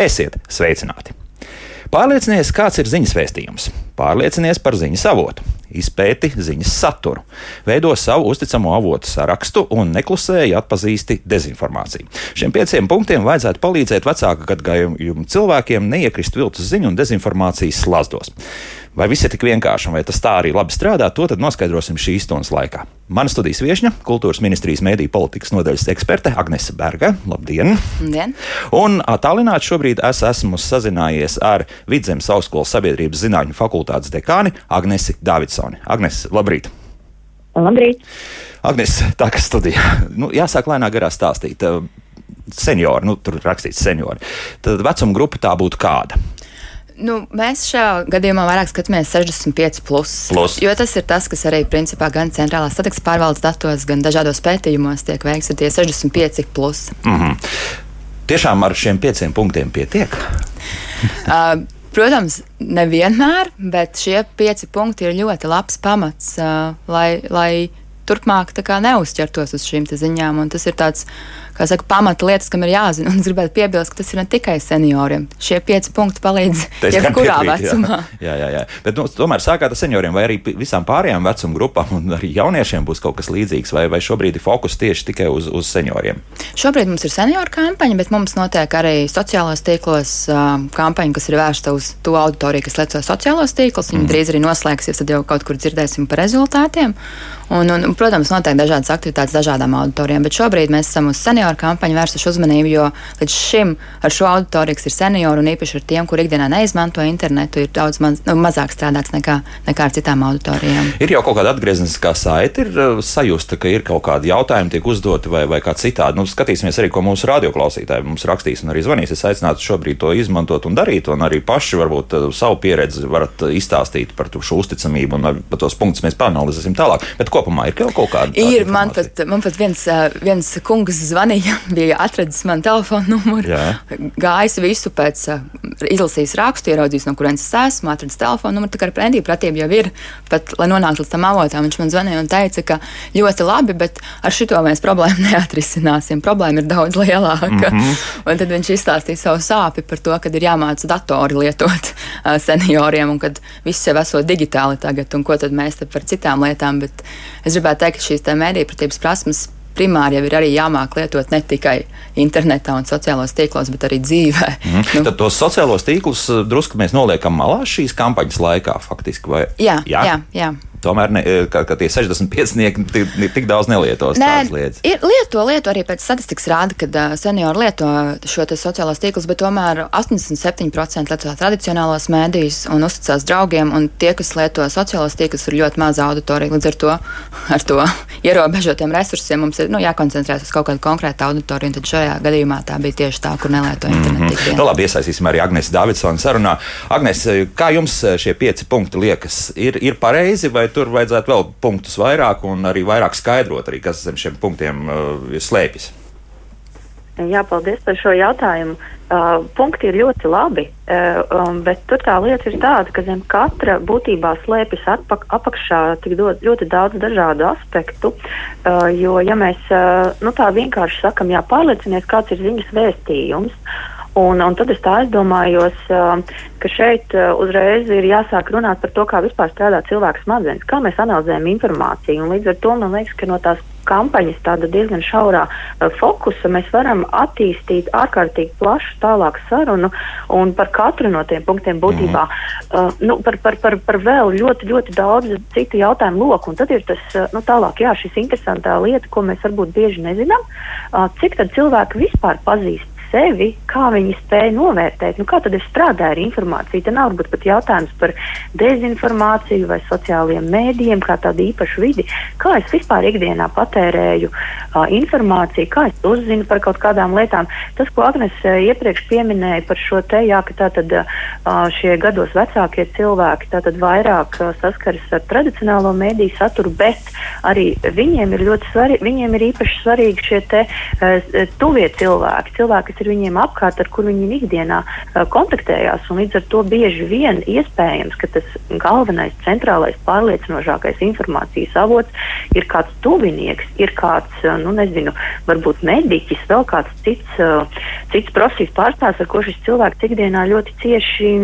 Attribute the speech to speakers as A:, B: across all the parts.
A: Esiet sveicināti! Pārliecinies, kāds ir ziņas vēstījums. Pārliecinies par ziņas avotu, izpēti ziņas saturu, veido savu uzticamo avotu sarakstu un neklusēji atpazīsti dezinformāciju. Šiem pieciem punktiem vajadzētu palīdzēt vecāku gadagājumu cilvēkiem neiekrist viltus ziņu un dezinformācijas slazdos. Vai viss ir tik vienkārši un vai tas tā arī labi strādā, to tad noskaidrosim šīs stundas laikā. Mana studijas viesņa, kultūras ministrijas mēdīņu politikas nodaļas eksperte Agnese Berga. Labdien!
B: Labdien.
A: Un attālināti šobrīd es esmu sazinājies ar Vidzemes augstskolas sabiedrības zinātņu fakultātes dekāni Agnesi Davidsoni. Agnese, labrīt!
B: Labrīt!
A: Agnes, tā kā studija. Nu, jāsāk lēnāk garā stāstīt. Seniori, nu, tur rakstīts seniori. Tad vecuma grupa tā būtu kāda?
B: Nu, mēs šajā gadījumā vairāk skatāmies 65, plus,
A: plus.
B: jo tas ir tas, kas arī principā gan centrālās statistikas pārvaldes datos, gan dažādos pētījumos tiek veikts, ir tie 65. Plus.
A: Mm -hmm. Tiešām ar šiem pieciem punktiem pietiek?
B: uh, Protams, nevienmēr, bet šie pieci punkti ir ļoti labs pamats, uh, lai, lai turpmāk neuzķertos uz šīm ziņām. Un tas ir tāds kā saka, pamata lietas, kam ir jāzina. Un es gribētu piebilst, ka tas ir ne tikai senioriem. Šie pieci punkti palīdz jebkurā vecumā.
A: Jā, jā, jā. Bet nu, tomēr sākāt ar senioriem vai arī visām pārējām vecuma grupām un arī jauniešiem būs kaut kas līdzīgs, vai, vai šobrīd ir fokus tieši tikai uz, uz senioriem?
B: Šobrīd mums ir senioru kampaņa, bet mums notiek arī sociālos tīklos uh, kampaņa, kas ir vērsta uz to auditoriju, kas lieto sociālos tīklus. Viņi mm. drīz arī noslēgsies, tad jau kaut kur dzirdēsim par rezultātiem. Un, un, protams, notiek dažādas aktivitātes dažādām auditorijām, bet šobrīd mēs esam uz senioru kampaņu vērsuši uzmanību, jo līdz šim ar šo auditoriju, kas ir seniori un īpaši ar tiem, kur ikdienā neizmanto internetu, ir daudz maz, nu, mazāk strādāts nekā, nekā ar citām auditorijām.
A: Ir jau kaut kāda atgriezniskā saite, ir uh, sajūta, ka ir kaut kādi jautājumi tiek uzdoti vai, vai kā citādi. Nu, skatīsimies arī, ko mūsu radioklausītāji mums rakstīs un arī zvanīs. Es aicinātu šobrīd to izmantot un darīt, un arī paši varbūt uh, savu pieredzi varat izstāstīt par šo uzticamību un par tos punktus mēs panelizēsim tālāk. Bet ko kopumā ir kaut kāda?
B: Ir, man pat, man pat viens, viens kungs zvanīja, bija atradis manu telefonu numuru, gājis visu pēc, izlasījis rakstu, ieraudzījis, no kurienes es esmu, atradis telefonu numuru, tā kā ar pretī pratību jau ir, pat, lai nonāktu līdz tam avotam, viņš man zvanīja un teica, ka ļoti labi, bet ar šito mēs problēmu neatrisināsim. Problēma ir daudz lielāka. Mm -hmm. Un tad viņš izstāstīja savu sāpi par to, ka ir jāmāca datori lietot uh, senioriem un kad viss jau esot digitāli tagad un ko tad mēs par citām lietām. Bet es gribētu teikt, ka šīs mēdīpratības prasmes primāri jau ir arī jāmāk lietot ne tikai internetā un sociālajos tīklos, bet arī dzīvē.
A: Mm. Nu. Tad tos sociālos tīklus eh, drusku mēs noliekam malā šīs kampaņas laikā, faktiski. Vai?
B: Jā, jā, jā. jā.
A: Tomēr ne, eh, ka, ka tie 65 tik, tik daudz nelietos Nē, tādas lietas.
B: Ir, lieto, lieto arī pēc statistikas rāda, ka uh, seniori lieto šo sociālos tīklus, bet tomēr 87% lieto tradicionālos mēdījus un uzticās draugiem, un tie, kas lieto sociālos tīklus, ir ļoti maza auditorija. Līdz ar to, ar to ierobežotiem resursiem mums ir nu, jākoncentrējas uz kaut kādu konkrētu auditoriju, un tad šajā gadījumā tā bija tieši tā, kur nelieto internetu. Mm -hmm.
A: Nu, labi, iesaistīsim arī Agnēs Davidsonu sarunā. Agnēs, kā jums šie pieci punkti liekas? Ir, ir pareizi vai tur vajadzētu vēl punktus vairāk un arī vairāk skaidrot, arī, kas zem šiem punktiem uh, slēpjas.
C: Jā, paldies par šo jautājumu. Uh, punkti ir ļoti labi, uh, um, bet tur tā lieta ir tāda, ka zem katra būtībā slēpjas atpak, apakšā tik dod, ļoti daudz dažādu aspektu. Uh, jo, ja mēs uh, nu, tā vienkārši sakam, jā, pārliecinies, kāds ir ziņas vēstījums. Un, un tad es tā aizdomājos, ka šeit uzreiz ir jāsāk runāt par to, kā vispār strādā cilvēka smadzenes, kā mēs analizējam informāciju. Un līdz ar to man liekas, ka no tās kampaņas tāda diezgan šaurā fokusa mēs varam attīstīt ārkārtīgi plašu tālāku sarunu un par katru no tiem punktiem būtībā mm. uh, nu, par, par, par, par vēl ļoti, ļoti daudz citu jautājumu loku. Un tad ir tas nu, tālāk, jā, šis interesantā lieta, ko mēs varbūt bieži nezinām, uh, cik tad cilvēki vispār pazīst sevi, kā viņi spēja novērtēt, nu, kā tad es strādāju ar informāciju. Te nav varbūt pat jautājums par dezinformāciju vai sociālajiem mēdījiem, kā tādu īpašu vidi. Kā es vispār ikdienā patērēju uh, informāciju, kā es uzzinu par kaut kādām lietām. Tas, ko Agnes uh, iepriekš pieminēja par šo te, jā, ka tātad uh, šie gados vecākie cilvēki tātad vairāk uh, saskaras ar tradicionālo mēdīju saturu, bet arī viņiem ir ļoti svarīgi, viņiem ir īpaši svarīgi šie te uh, tuvie cilvēki, cilvēki, ir viņiem apkārt, ar kur viņi ikdienā uh, kontaktējās. Līdz ar to bieži vien iespējams, ka tas galvenais, centrālais, pārliecinošākais informācijas avots ir kāds tuvinieks, ir kāds, uh, nu nezinu, varbūt mediķis, vēl kāds cits, uh, cits profesijas pārstāvs, ar ko šis cilvēks ikdienā ļoti cieši,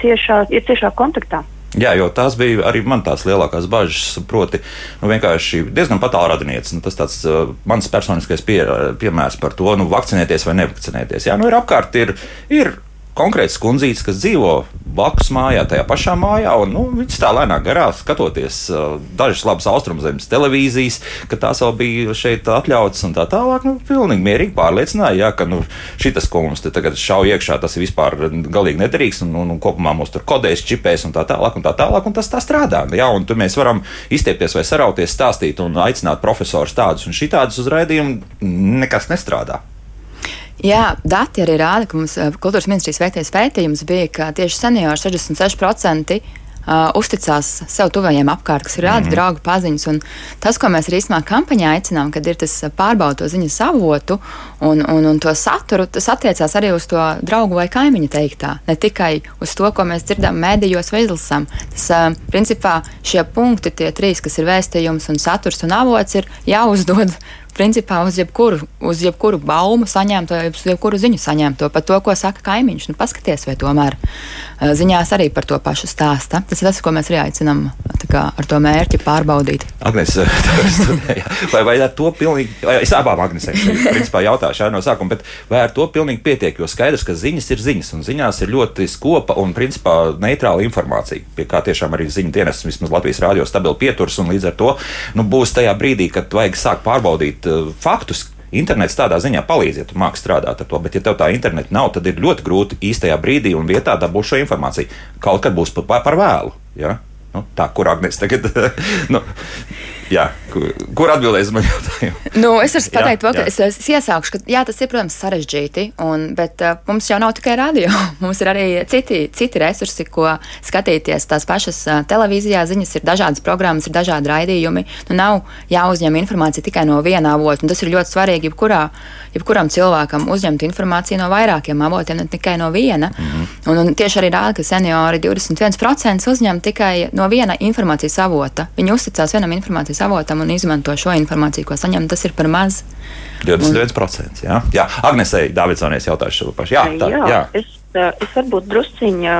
C: ciešā, ir ciešā kontaktā.
A: Jā, jo tās bija arī man tās lielākās bažas. Proti, nu, vienkārši diezgan patālu radinieks. Nu, tas tāds uh, mans personiskais pie, piemērs par to, nu, vakcinēties vai nevakcinēties. Jā, nu, ir apkārt, ir, ir konkrēts kundzītes, kas dzīvo blakus mājā, tajā pašā mājā, un nu, viņas tā lēnām garā skatoties uh, dažas labas austrumzemes televīzijas, ka tās vēl bija šeit atļautas un tā tālāk. Nu, pilnīgi mierīgi pārliecināja, jā, ka nu, šis, ko mums te tagad šauj iekšā, tas ir vispār galīgi nederīgs, un, un, un kopumā mums tur kodēs, čipēs un tā tālāk, un tā tālāk, un tas tā strādā. Jā, un tur mēs varam iztiepties vai sarauties, stāstīt un aicināt profesorus tādus un šitādus uz raidījumu, nekas nestrādā.
B: Jā, dati arī rāda, ka mums eh, kultūras ministrijas veiktais pētījums bija, ka tieši seniori 66% Uh, uzticās sev tuvajiem apkārt, kas ir rādi, mm -hmm. draugi, paziņas. Tas, ko mēs arī īstenībā kampaņā aicinām, kad ir tas pārbaudas to ziņas avotu un, un, un to saturu, tas attiecās arī uz to draugu vai kaimiņu teiktā. Ne tikai uz to, ko mēs dzirdam mēdījos vai izlasām. Tas, uh, principā, šie punkti, tie trīs, kas ir vēstījums un saturs un avots, ir jāuzdod principā uz jebkuru, uz jebkuru baumu saņemto, uz jebkuru ziņu saņemto par to, ko saka kaimiņš. Nu, paskaties, vai tomēr ziņās arī par to pašu stāsta. Tas ir tas, ko mēs arī aicinām kā, ar to mērķi pārbaudīt.
A: Agnes, vai, vai ar to pilnīgi, es abām Agnesēm principā jautāšu no sākuma, bet vai ar to pilnīgi pietiek, jo skaidrs, ka ziņas ir ziņas, un ziņās ir ļoti skopa un principā neitrāla informācija, pie kā tiešām arī ziņu dienas, vismaz Latvijas rādio stabili pieturs, un līdz ar to nu, būs tajā brīdī, kad vajag sākt pārbaudīt uh, faktus. Internets tādā ziņā palīdz, ja tu māki strādāt ar to, bet, ja tev tā interneta nav, tad ir ļoti grūti īstajā brīdī un vietā dabūt šo informāciju. Kaut kad būs par, par vēlu. Ja? Nu, tā, kur Agnēs tagad nu, Jā, kur, kur atbildēs man jautājumu?
B: Nu, es varu pateikt, jā, to, jā. Es, es iesākšu, ka jā, tas ir, protams, sarežģīti, un, bet uh, mums jau nav tikai radio. Mums ir arī citi, citi resursi, ko skatīties. Tās pašas uh, televīzijā ziņas ir dažādas programmas, ir dažādi raidījumi. Nu, nav jāuzņem informācija tikai no viena avota, un tas ir ļoti svarīgi jebkurā, jebkuram cilvēkam uzņemt informāciju no vairākiem avotiem, ne tikai no viena. Mm -hmm. un, un tieši arī rāda, ka seniori 21% uzņem tikai no viena informācijas avota. Viņi uzticās vienam informācijas avotam un izmanto šo informāciju, ko saņem, tas ir par maz.
A: 21%. Jā, jā. Agnesei Davidsonijas jautāšu šo pašu. Jā,
C: tā, jā. jā. Es, es varbūt drusciņā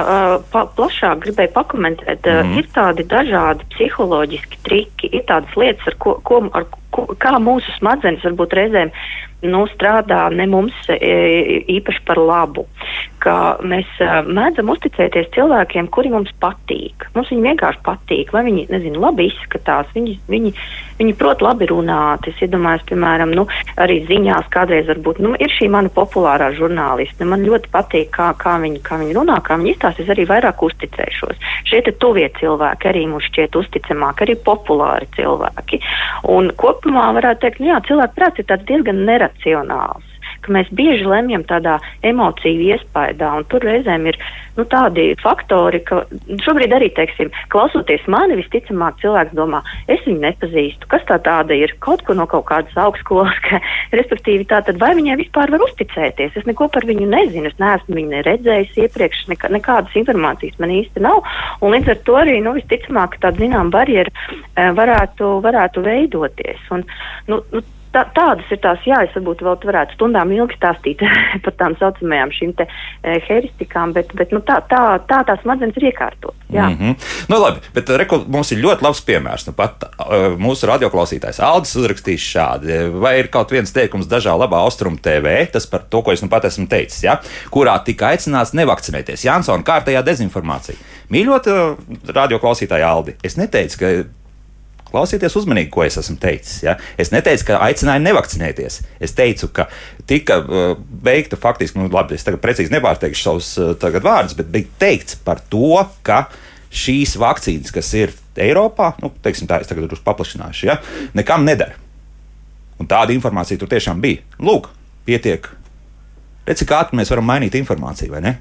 C: pa, plašāk gribēju pakomentēt. Mm. Ir tādi dažādi psiholoģiski triki, ir tādas lietas, ar ko, ko, ar ko kā mūsu smadzenes varbūt reizēm nu, strādā ne mums e, īpaši par labu. Ka mēs mēdzam uzticēties cilvēkiem, kuri mums patīk. Mums viņi vienkārši patīk, vai viņi, nezinu, labi izskatās, viņi, viņi, viņi prot labi runāt. Es iedomājos, piemēram, nu, arī ziņās kādreiz varbūt, nu, ir šī mana populārā žurnāliste. Man ļoti patīk, kā, kā, viņi, kā viņi runā, kā viņi izstāsta. Es arī vairāk uzticēšos. Šie tuvie cilvēki arī mums šķiet uzticamāki, arī populāri cilvēki. Un kopumā varētu teikt, nu jā, cilvēku prāts ir diezgan neracionāls ka mēs bieži lemjam tādā emociju iespaidā, un tur reizēm ir nu, tādi faktori, ka šobrīd arī, teiksim, klausoties mani, visticamāk cilvēks domā, es viņu nepazīstu, kas tā tāda ir, kaut ko no kaut kādas augstskolas, ka, respektīvi tā tad vai viņai vispār var uzticēties, es neko par viņu nezinu, es neesmu viņu neredzējis iepriekš, nekā, nekādas informācijas man īsti nav, un līdz ar to arī, nu, visticamāk, tāda, zinām, barjera e, varētu, varētu veidoties, un, nu, nu, tā, tādas ir tās, jā, es varbūt vēl varētu stundām ilgi stāstīt par tām saucamajām šīm te e, heristikām, bet, bet nu, tā, tā, tā tās smadzenes ir iekārtot. Jā. Mm -hmm.
A: Nu, labi, bet reku, mums ir ļoti labs piemērs. Nu, pat uh, mūsu radioklausītājs Aldis uzrakstīs šādi. Vai ir kaut viens teikums dažā labā austrumu TV, tas par to, ko es nu pat esmu teicis, ja? kurā tika aicināts nevakcinēties. Jansona kārtējā dezinformācija. Mīļot uh, radioklausītāju Aldi, es neteicu, ka Klausieties uzmanīgi, ko es esmu teicis. Ja? Es neteicu, ka aicināju nevakcinēties. Es teicu, ka tika uh, veikta faktiski, nu, labi, es tagad precīzi nepārteikšu savus uh, vārdus, bet bija teikts par to, ka šīs vakcīnas, kas ir Eiropā, nu, teiksim, tā es tagad drusku paplašināšu, ja, nekam nedara. Un tāda informācija tur tiešām bija. Lūk, pietiek. Redzi, kā ātri mēs varam mainīt informāciju, vai ne?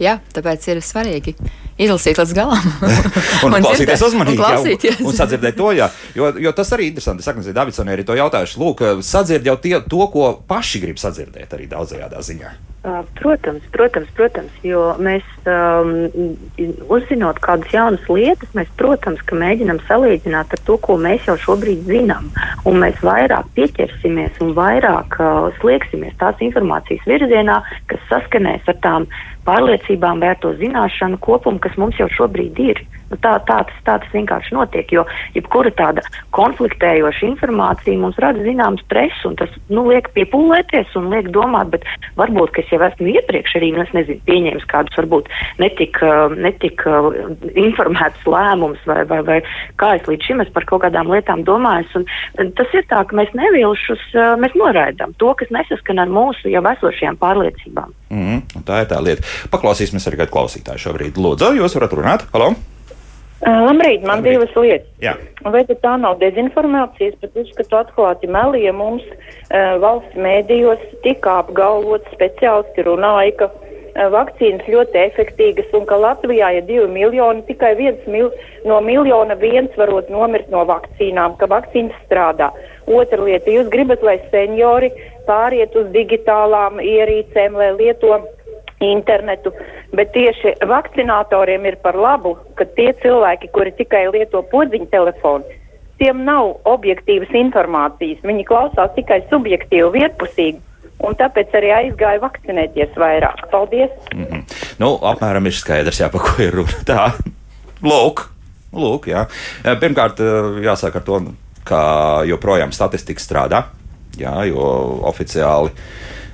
B: Jā, tāpēc ir svarīgi izlasīt līdz galam.
A: un, un klausīties uzmanīgi. Un. Jā, un, un sadzirdēt to, jā. Jo, jo tas arī ir interesanti. Es saknu, Davidsonai arī to jautājuši. Lūk, sadzird jau tie, to, ko paši grib sadzirdēt arī daudzajādā ziņā.
C: Protams, protams, protams, jo mēs um, uzzinot kādas jaunas lietas, mēs, protams, mēģinām salīdzināt ar to, ko mēs jau šobrīd zinām. Un mēs vairāk pieķersimies un vairāk uh, slieksimies tās informācijas virzienā, kas saskanēs ar tām pārliecībām, vai ar to zināšanu kopumu, kas mums jau šobrīd ir. Nu, tā, tā, tas, tā tas vienkārši notiek, jo jebkura tāda konfliktējoša informācija mums rada zināmu stresu, un tas nu, liek piepūlēties un liek domāt, bet varbūt, ka es jau esmu iepriekš arī, nu, es nezinu, pieņēmis kādus varbūt netik, uh, netik uh, informētus lēmumus, vai, vai, vai kā es līdz šim es par kaut kādām lietām domāju. Un tas ir tā, ka mēs nevilšus, uh, mēs noraidām to, kas nesaskan ar mūsu jau esošajām pārliecībām.
A: Mm tā ir tā lieta. Paklausīsimies arī kādu klausītāju šobrīd. Lūdzu, jūs varat runāt? Halo!
D: Uh, labrīt, man Labrīt. divas lietas.
A: Jā.
D: Vai tā nav dezinformācijas, bet uzskatu atklāti meli, ja mums uh, valsts mēdījos tika apgalvots speciālisti runāja, ka uh, vakcīnas ļoti efektīgas un ka Latvijā ir divi miljoni, tikai viens mil, no miljona viens varot nomirt no vakcīnām, ka vakcīnas strādā. Otra lieta, jūs gribat, lai seniori pāriet uz digitālām ierīcēm, lai lieto internetu, bet tieši vakcinatoriem ir par labu, ka tie cilvēki, kuri tikai lieto podziņu telefonu, tiem nav objektīvas informācijas. Viņi klausās tikai subjektīvi, vienpusīgi. Un tāpēc arī aizgāja vakcinēties vairāk. Paldies!
A: Mm -hmm. Nu, apmēram ir skaidrs, jā, par ko ir runa. Tā, lūk, lūk jā. Pirmkārt, jāsāk ar to, ka joprojām statistika strādā, jā, jo oficiāli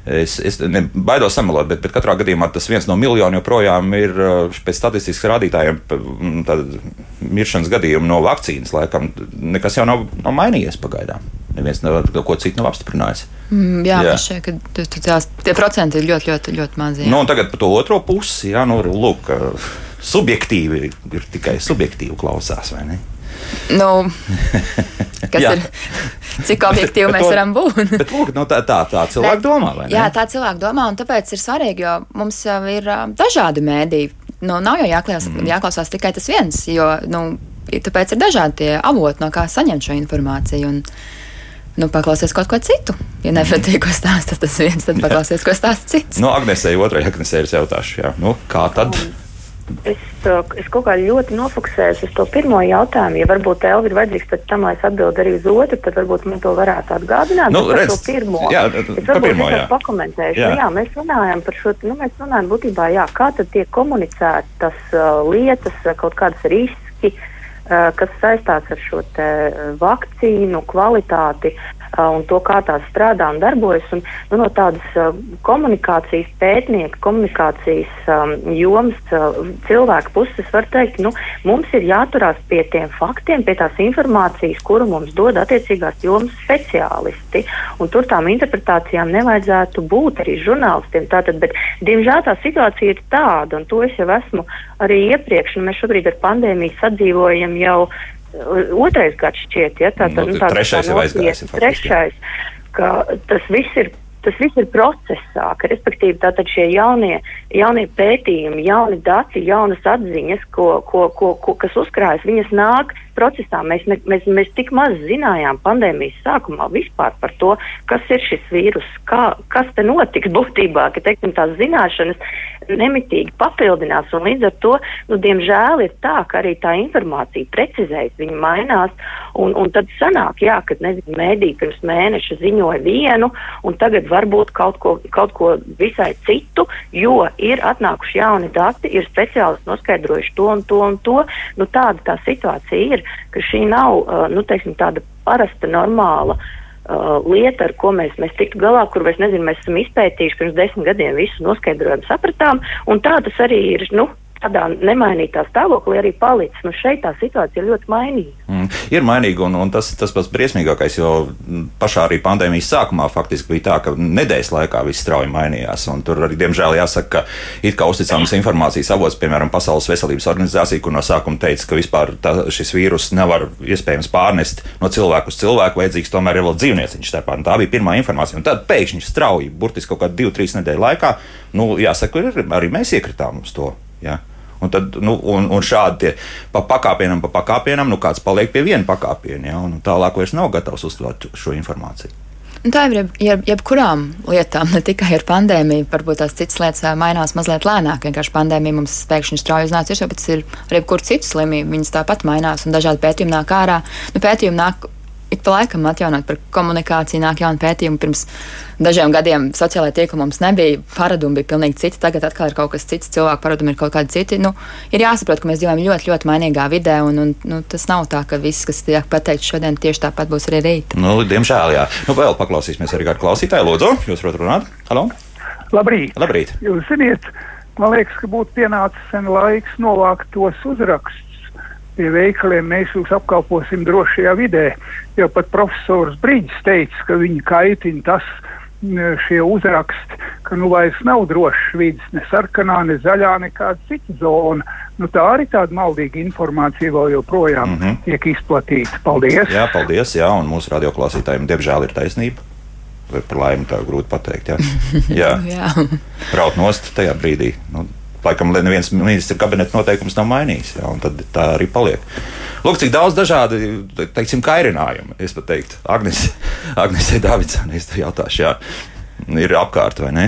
A: Es, es ne, baidos samalot, bet, bet katrā gadījumā tas viens no miljoniem joprojām ir uh, pēc statistikas rādītājiem miršanas gadījumu no vakcīnas. Laikam nekas jau nav, nav mainījies pagaidām. Neviens nav ko citu nav apstiprinājis.
B: Mm, jā, jā. Šeit, ka, tās, tie procenti ir ļoti, ļoti, ļoti mazi.
A: Nu, tagad par to otro pusi, jā, nu, lūk, subjektīvi ir tikai subjektīvi klausās, vai ne?
B: Nu, kas ir? Cik objektīvi mēs to, varam būt?
A: bet, lūk, nu, tā, tā, tā cilvēki domā.
B: Jā, tā cilvēki domā, un tāpēc ir svarīgi, jo mums jau ir dažādi mēdīji. Nu, nav jau jāklausās, mm. jāklausās tikai tas viens, jo nu, tāpēc ir dažādi tie avoti, no kā saņemt šo informāciju. Un, nu, paklausies kaut ko citu. Ja nepatīk, ko stāsta tas viens, tad paklausies, ko stāsta cits.
A: Nu, Agnesei otrai Agnesei ir jautāšu, jā. Nu, kā tad? Um.
C: Es, es kaut kā ļoti nofokusējos uz to pirmo jautājumu. Ja varbūt Elvi ir vajadzīgs pēc tam, lai es atbildētu arī uz otru, tad varbūt man to varētu atgādināt.
A: Nu, redz,
C: to pirmo.
A: Jā,
C: es varbūt
A: pirmo, jā.
C: pakomentēšu. Jā. Nu, jā, mēs runājam par šo, nu, mēs runājam būtībā, jā, kā tad tiek komunicētas uh, lietas, kaut kādas riski, uh, kas saistās ar šo te vakcīnu kvalitāti. Un to, kā tās strādā un darbojas. Un, nu, no tādas komunikācijas pētnieka, komunikācijas um, jomas cilvēku puses var teikt, nu, mums ir jāturās pie tiem faktiem, pie tās informācijas, kuru mums dod attiecīgās jomas speciālisti. Un tur tām interpretācijām nevajadzētu būt arī žurnālistiem. Tātad, bet, diemžēl tā situācija ir tāda, un to es jau esmu arī iepriekš, un mēs šobrīd ar pandēmiju sadzīvojam jau otrais gads šķiet, ja tā,
A: nu, nu, tā, trešais ir aizgājis.
C: Trešais, ka tas viss ir. Tas viss ir procesā, ka, respektīvi, tātad šie jaunie, jaunie pētījumi, jauni dati, jaunas atziņas, ko, ko, ko, ko, kas uzkrājas, viņas nāk procesā. Mēs, ne, mēs, mēs tik maz zinājām pandēmijas sākumā vispār par to, kas ir šis vīrus, kā, kas te notiks būtībā, ka, teiksim, tās zināšanas nemitīgi papildinās, līdz ar to, nu, diemžēl ir tā, ka arī tā informācija precizējas, viņa mainās, un, un tad sanāk, jā, nezinu, mēdī pirms mēneša ziņoja vienu, un tagad varbūt kaut ko, kaut ko visai citu, jo ir atnākuši jauni dati, ir speciālisti noskaidrojuši to un to un to, nu, tāda tā situācija ir, ka šī nav, uh, nu, teiksim, tāda parasta, normāla uh, uh, lieta, ar ko mēs, mēs tiktu galā, kur mēs, nezinu, mēs esam izpētījuši pirms desmit gadiem visu noskaidrojumu, sapratām, un tā tas arī ir, nu, tādā nemainītā stāvoklī arī palicis. Nu, šeit tā situācija ļoti mainīga.
A: Mm, ir mainīga, un, un tas, tas pats briesmīgākais, jo pašā arī pandēmijas sākumā faktiski bija tā, ka nedēļas laikā viss strauji mainījās. Tur arī, diemžēl, jāsaka, ka it kā uzticams informācijas avots, piemēram, Pasaules veselības organizācija, kur no sākuma teica, ka vispār tā, šis vīrus nevar iespējams pārnest no cilvēka uz cilvēku, vajadzīgs tomēr ir vēl dzīvnieciņš starpā. Tā bija pirmā informācija. Un tad pēkšņi strauji, burtiski kaut kādā divu, trīs nedēļu laikā, nu, jāsaka, arī mēs iekritām uz to. Ja? Un, tad, nu, un, un šādi pa pakāpienam, pa pakāpienam, nu kāds paliek pie viena pakāpiena, ja, un tālāk vairs nav gatavs uztvert šo informāciju.
B: Un tā ir jeb, jeb, jebkurām lietām, ne tikai ar pandēmiju. Varbūt tās citas lietas mainās mazliet lēnāk. Vienkārši pandēmija mums pēkšņi strauji uznāca, jo pēc ir arī jebkura cita slimība. Viņas tāpat mainās un dažādi pētījumi nāk ārā. Nu, pētījumi nāk ik pa laikam atjaunot par komunikāciju, nāk jauni pētījumi. Pirms dažiem gadiem sociālajā tīklā mums nebija paradumi, bija pilnīgi citi. Tagad atkal ir kaut kas cits, cilvēku paradumi ir kaut kādi citi. Nu, ir jāsaprot, ka mēs dzīvojam ļoti, ļoti mainīgā vidē, un, un nu, tas nav tā, ka viss, kas tiek pateikts šodien, tieši tāpat būs arī rīt.
A: Nu, diemžēl, jā. Nu, vēl paklausīsimies arī ar klausītāju. Lūdzu, jūs varat runāt? Halo!
E: Labrīt!
A: Labrīt.
E: Jūs zināt, man liekas, ka būtu pienācis sen laiks novākt tos uzrakstus pie veikaliem mēs jūs apkalposim drošajā vidē. Jo pat profesors Brīdis teica, ka viņi kaitina tas, šie uzraksti, ka nu vairs nav drošs vids, ne sarkanā, ne zaļā, nekāda cita zona. Nu, tā arī tāda maldīga informācija vēl joprojām mm -hmm. tiek izplatīta. Paldies!
A: Jā, paldies, jā, un mūsu radioklausītājiem diemžēl ir taisnība. Vai par laimi tā grūti pateikt. Jā, jā. jā. raut nost tajā brīdī. Nu, laikam neviens ministra kabineta noteikums nav mainījis. Jā, tad tā arī paliek. Lūk, cik daudz dažādu, teiksim, kairinājumu. Es pat teiktu, Agnes, Agnesē Davidsonē, es te jautāšu, jā, ir apkārt vai ne?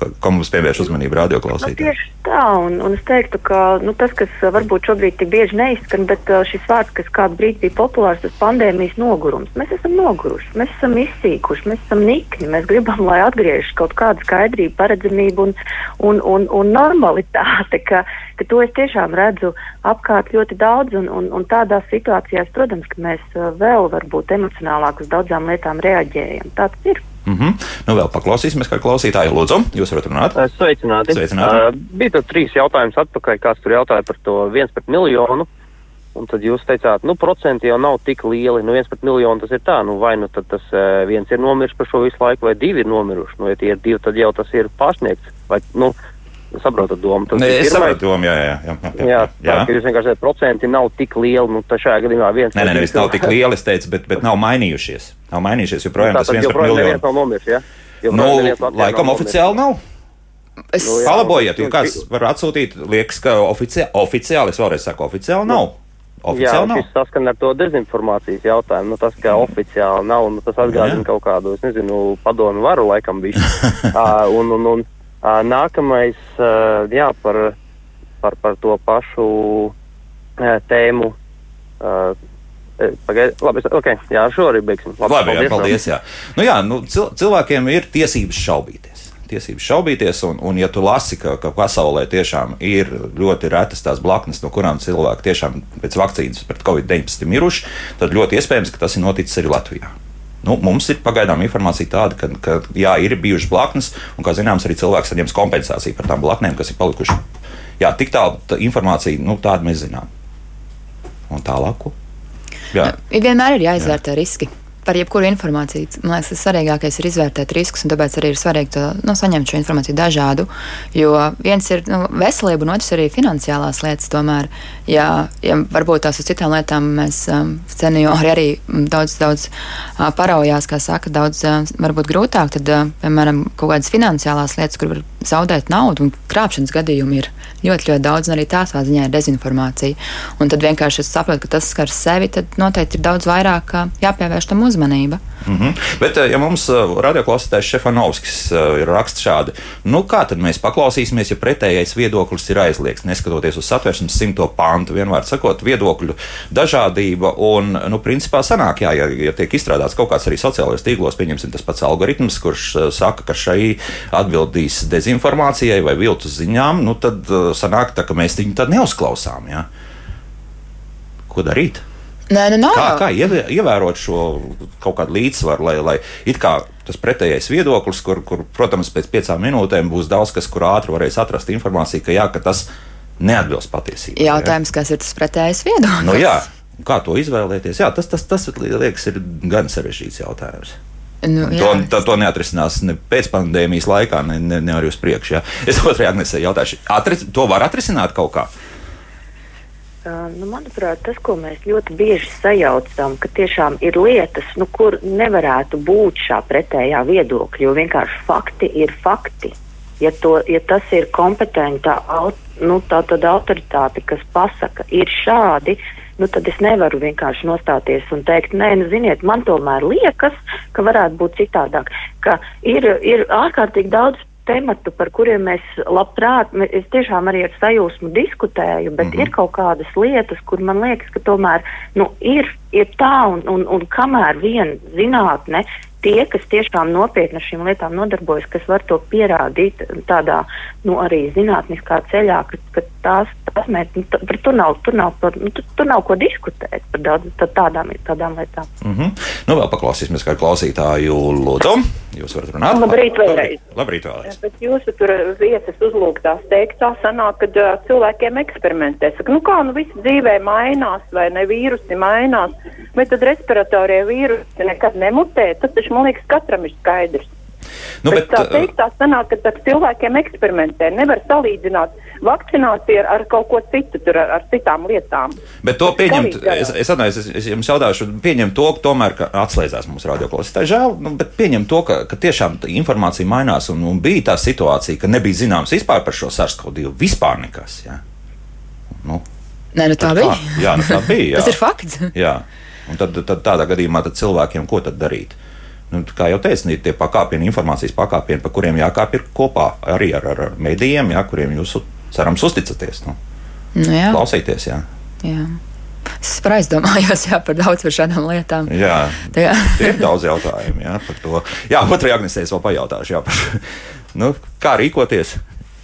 A: Ko mums pievērš uzmanību radioklausītājiem?
C: Nu, tieši tā, un, un es teiktu, ka nu, tas, kas varbūt šobrīd tik bieži neizskan, bet šis vārds, kas kādu brīdi bija populārs, tas pandēmijas nogurums. Mēs esam noguruši, mēs esam izsīkuši, mēs esam nikni, mēs gribam, lai atgriežas kaut kāda skaidrība, paredzamība un, un, un, un normalitāte, ka, ka to es tiešām redzu apkārt ļoti daudz, un, un, un tādās situācijās, protams, ka mēs vēl varbūt emocionālāk uz daudzām lietām reaģējam. Tāds ir.
A: Mm -hmm. Nu, vēl paklausīsimies, kā klausītāji. Lūdzu, jūs varat runāt.
F: Sveicināti.
A: Sveicināti.
F: Uh, bija tur trīs jautājums atpakaļ, kāds tur jautāja par to viens pret miljonu. Un tad jūs teicāt, nu, procenti jau nav tik lieli. Nu, viens pret miljonu tas ir tā, nu, vai nu tas uh, viens ir nomiris par šo visu laiku, vai divi ir nomiruši. Nu, ja tie ir divi, tad jau tas ir pārsniegts. Vai, nu, saprotat domu.
A: Tas Nē, es saprotu domu, jā, jā. Jā, jā, jā,
F: jā. tā, jūs vienkārši teicat, procenti nav tik lieli, nu, tā šajā gadījumā viens.
A: Nē, nē, nevis nav tik lieli, es teicu, bet, bet nav mainījušies. Nav mainījušies, joprojām
F: nu,
A: tas viens pret miljonu.
F: Nav nomiris, ja?
A: Nu, laikam oficiāli nav. Es nu, palabojiet, jo kāds var atsūtīt, liekas, ka oficiāli, oficiāli es vēlreiz saku, oficiāli nav. Oficiāli jā, nav.
F: šis saskan ar to dezinformācijas jautājumu. Nu, tas, ka mm. oficiāli nav, nu, tas atgādina kaut kādu, es nezinu, padomu varu laikam bija. uh, un, un, un nākamais, jā, par, par, par to pašu tēmu. Uh, Pagaid, labi, okay, jā, šo arī beigsim.
A: Labi, labi paldies, jā, paldies. Jā. Nu, jā, nu, cil cilvēkiem ir tiesības šaubīties. Tiesības šaubīties, un, un ja tu lasi, ka, ka pasaulē tiešām ir ļoti retas tās blaknes, no kurām cilvēki tiešām pēc vakcīnas pret covid-19 miruši, tad ļoti iespējams, ka tas ir noticis arī Latvijā. Nu, mums ir pagaidām informācija tāda, ka, ka jā, ir bijušas blaknes, un, kā zināms, arī cilvēks saņems kompensāciju par tām blaknēm, kas ir palikušas. Jā, tik tālu tā informācija, nu, tādu mēs zinām. Un tālāk.
B: Jā. Vienmēr ir jāizvērtē Jā. riski par jebkuru informāciju. Man liekas, tas svarīgākais ir izvērtēt riskus, un tāpēc arī ir svarīgi to, nu, saņemt šo informāciju dažādu. Jo viens ir nu, veselība, un otrs arī finansiālās lietas. Tomēr, ja, ja varbūt tās uz citām lietām mēs um, seniori arī daudz, daudz uh, paraujās, kā saka, daudz uh, varbūt grūtāk, tad, uh, piemēram, kaut kādas finansiālās lietas, kur var zaudēt naudu, un krāpšanas gadījumi ir ļoti, ļoti daudz, un arī tā savā ziņā ir dezinformācija. Un tad vienkārši es saprotu, ka tas skar sevi, tad noteikti ir daudz vairāk jāpievērš tam uzmanība.
A: Mm -hmm. Bet, ja mums radioklausītājs Šefanovskis ir raksts šādi, nu kā tad mēs paklausīsimies, ja pretējais viedoklis ir aizliegts, neskatoties uz satversmes simto pāntu, vienmēr sakot, viedokļu dažādība un, nu, principā sanāk, jā, ja, ja tiek izstrādāts kaut kāds arī sociālajos tīklos, pieņemsim tas pats algoritms, kurš saka, ka šai atbildīs dezinformācijai vai viltus ziņām, nu tad sanāk tā, ka mēs viņu tad neuzklausām, jā. Ko darīt?
B: Nē, nu nav.
A: Kā, kā ievērot šo kaut kādu līdzsvaru, lai, lai it kā tas pretējais viedoklis, kur, kur, protams, pēc piecām minūtēm būs daudz kas, kur ātri varēs atrast informāciju, ka jā, ka tas neatbilst patiesībai.
B: Jautājums, ja? kas ir tas pretējais viedoklis?
A: Nu, jā, kā to izvēlēties? Jā, tas, tas, tas liekas, ir gan sarežģīts jautājums. Nu, to, to, to neatrisinās ne pēc pandēmijas laikā, ne, ne, ne arī uz priekšu. Ja. Es otrajā Agnesē jautāšu, atris, to var atrisināt kaut kā?
C: Nu, manuprāt, tas, ko mēs ļoti bieži sajaucam, ka tiešām ir lietas, nu, kur nevarētu būt šā pretējā viedokļa, jo vienkārši fakti ir fakti. Ja, to, ja tas ir kompetenta nu, tā, autoritāte, kas pasaka, ir šādi, nu, tad es nevaru vienkārši nostāties un teikt, nē, nu, ziniet, man tomēr liekas, ka varētu būt citādāk. Ka ir, ir ārkārtīgi daudz tematu, par kuriem mēs labprāt, es tiešām arī ar sajūsmu diskutēju, bet mm -hmm. ir kaut kādas lietas, kur man liekas, ka tomēr nu, ir, ir tā, un, un, un kamēr vien zinātne tie, kas tiešām nopietni ar šīm lietām nodarbojas, kas var to pierādīt tādā nu, arī zinātniskā ceļā, ka, ka tās, tās mēs, nu, tur, nav, tur, nav, nu, tur, tur nav ko diskutēt par daudz, tādām, tādām lietām.
A: Mm -hmm. Nu, vēl paklausīsimies kā klausītāju Lūdzu. Jūs varat runāt.
D: Labrīt, vēlreiz.
A: Labrīt, vēlreiz.
D: Bet jūsu tur vietas uzlūgtās teiktā sanāk, ka uh, cilvēkiem eksperimentē. Saka, nu kā, nu viss dzīvē mainās, vai ne vīrusi mainās, vai tad respiratorie vīrusi nekad nemutē. Tas taču, man liekas, katram ir skaidrs. Nu, bet, bet tā teikt, tā sanāk, ka ar cilvēkiem eksperimentē. Nevar salīdzināt vakcināciju ar, kaut ko citu, tur, ar, ar citām lietām.
A: Bet to pieņemt, es, es, atnāju, es, es jums jautāšu, pieņemt to, ka tomēr ka atslēdzās mums radioklausītāji. Žēl, nu, bet pieņemt to, ka, ka tiešām informācija mainās un, un bija tā situācija, ka nebija zināms vispār par šo SARS-CoV-2 vispār nekas. Ja?
B: Nu, Nē, nu tā bija.
A: Kā? Jā, nu tā bija.
B: Tas ir fakts.
A: jā. Un tad, tad tādā gadījumā tad cilvēkiem ko tad darīt? Nu, kā jau teicu, tie pakāpieni, informācijas pakāpieni, pa kuriem jākāp ir kopā arī ar, ar medijiem, jā, kuriem jūs cerams uzticaties. Nu.
B: Nu, jā.
A: Klausīties, jā.
B: jā. Es aizdomājos jā, par daudz par šādām lietām.
A: Jā, jā. ir daudz jautājumu jā, par to. Jā, otrajā agnesē es vēl pajautāšu, jā, par, nu, kā rīkoties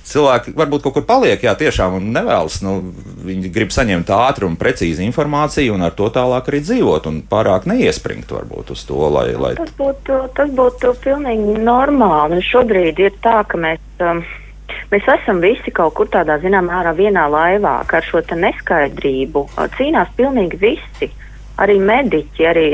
A: cilvēki varbūt kaut kur paliek, jā, tiešām nevēlas. Nu, viņi grib saņemt ātru un precīzu informāciju, un ar to tālāk arī dzīvot, un pārāk neiespringt varbūt uz to, lai. lai...
C: Tas, būtu, tas būtu pilnīgi normāli. Šobrīd ir tā, ka mēs. Um, Mēs esam visi kaut kur tādā zināmā mērā vienā laivā, ka ar šo neskaidrību cīnās pilnīgi visi. Arī mediķi, arī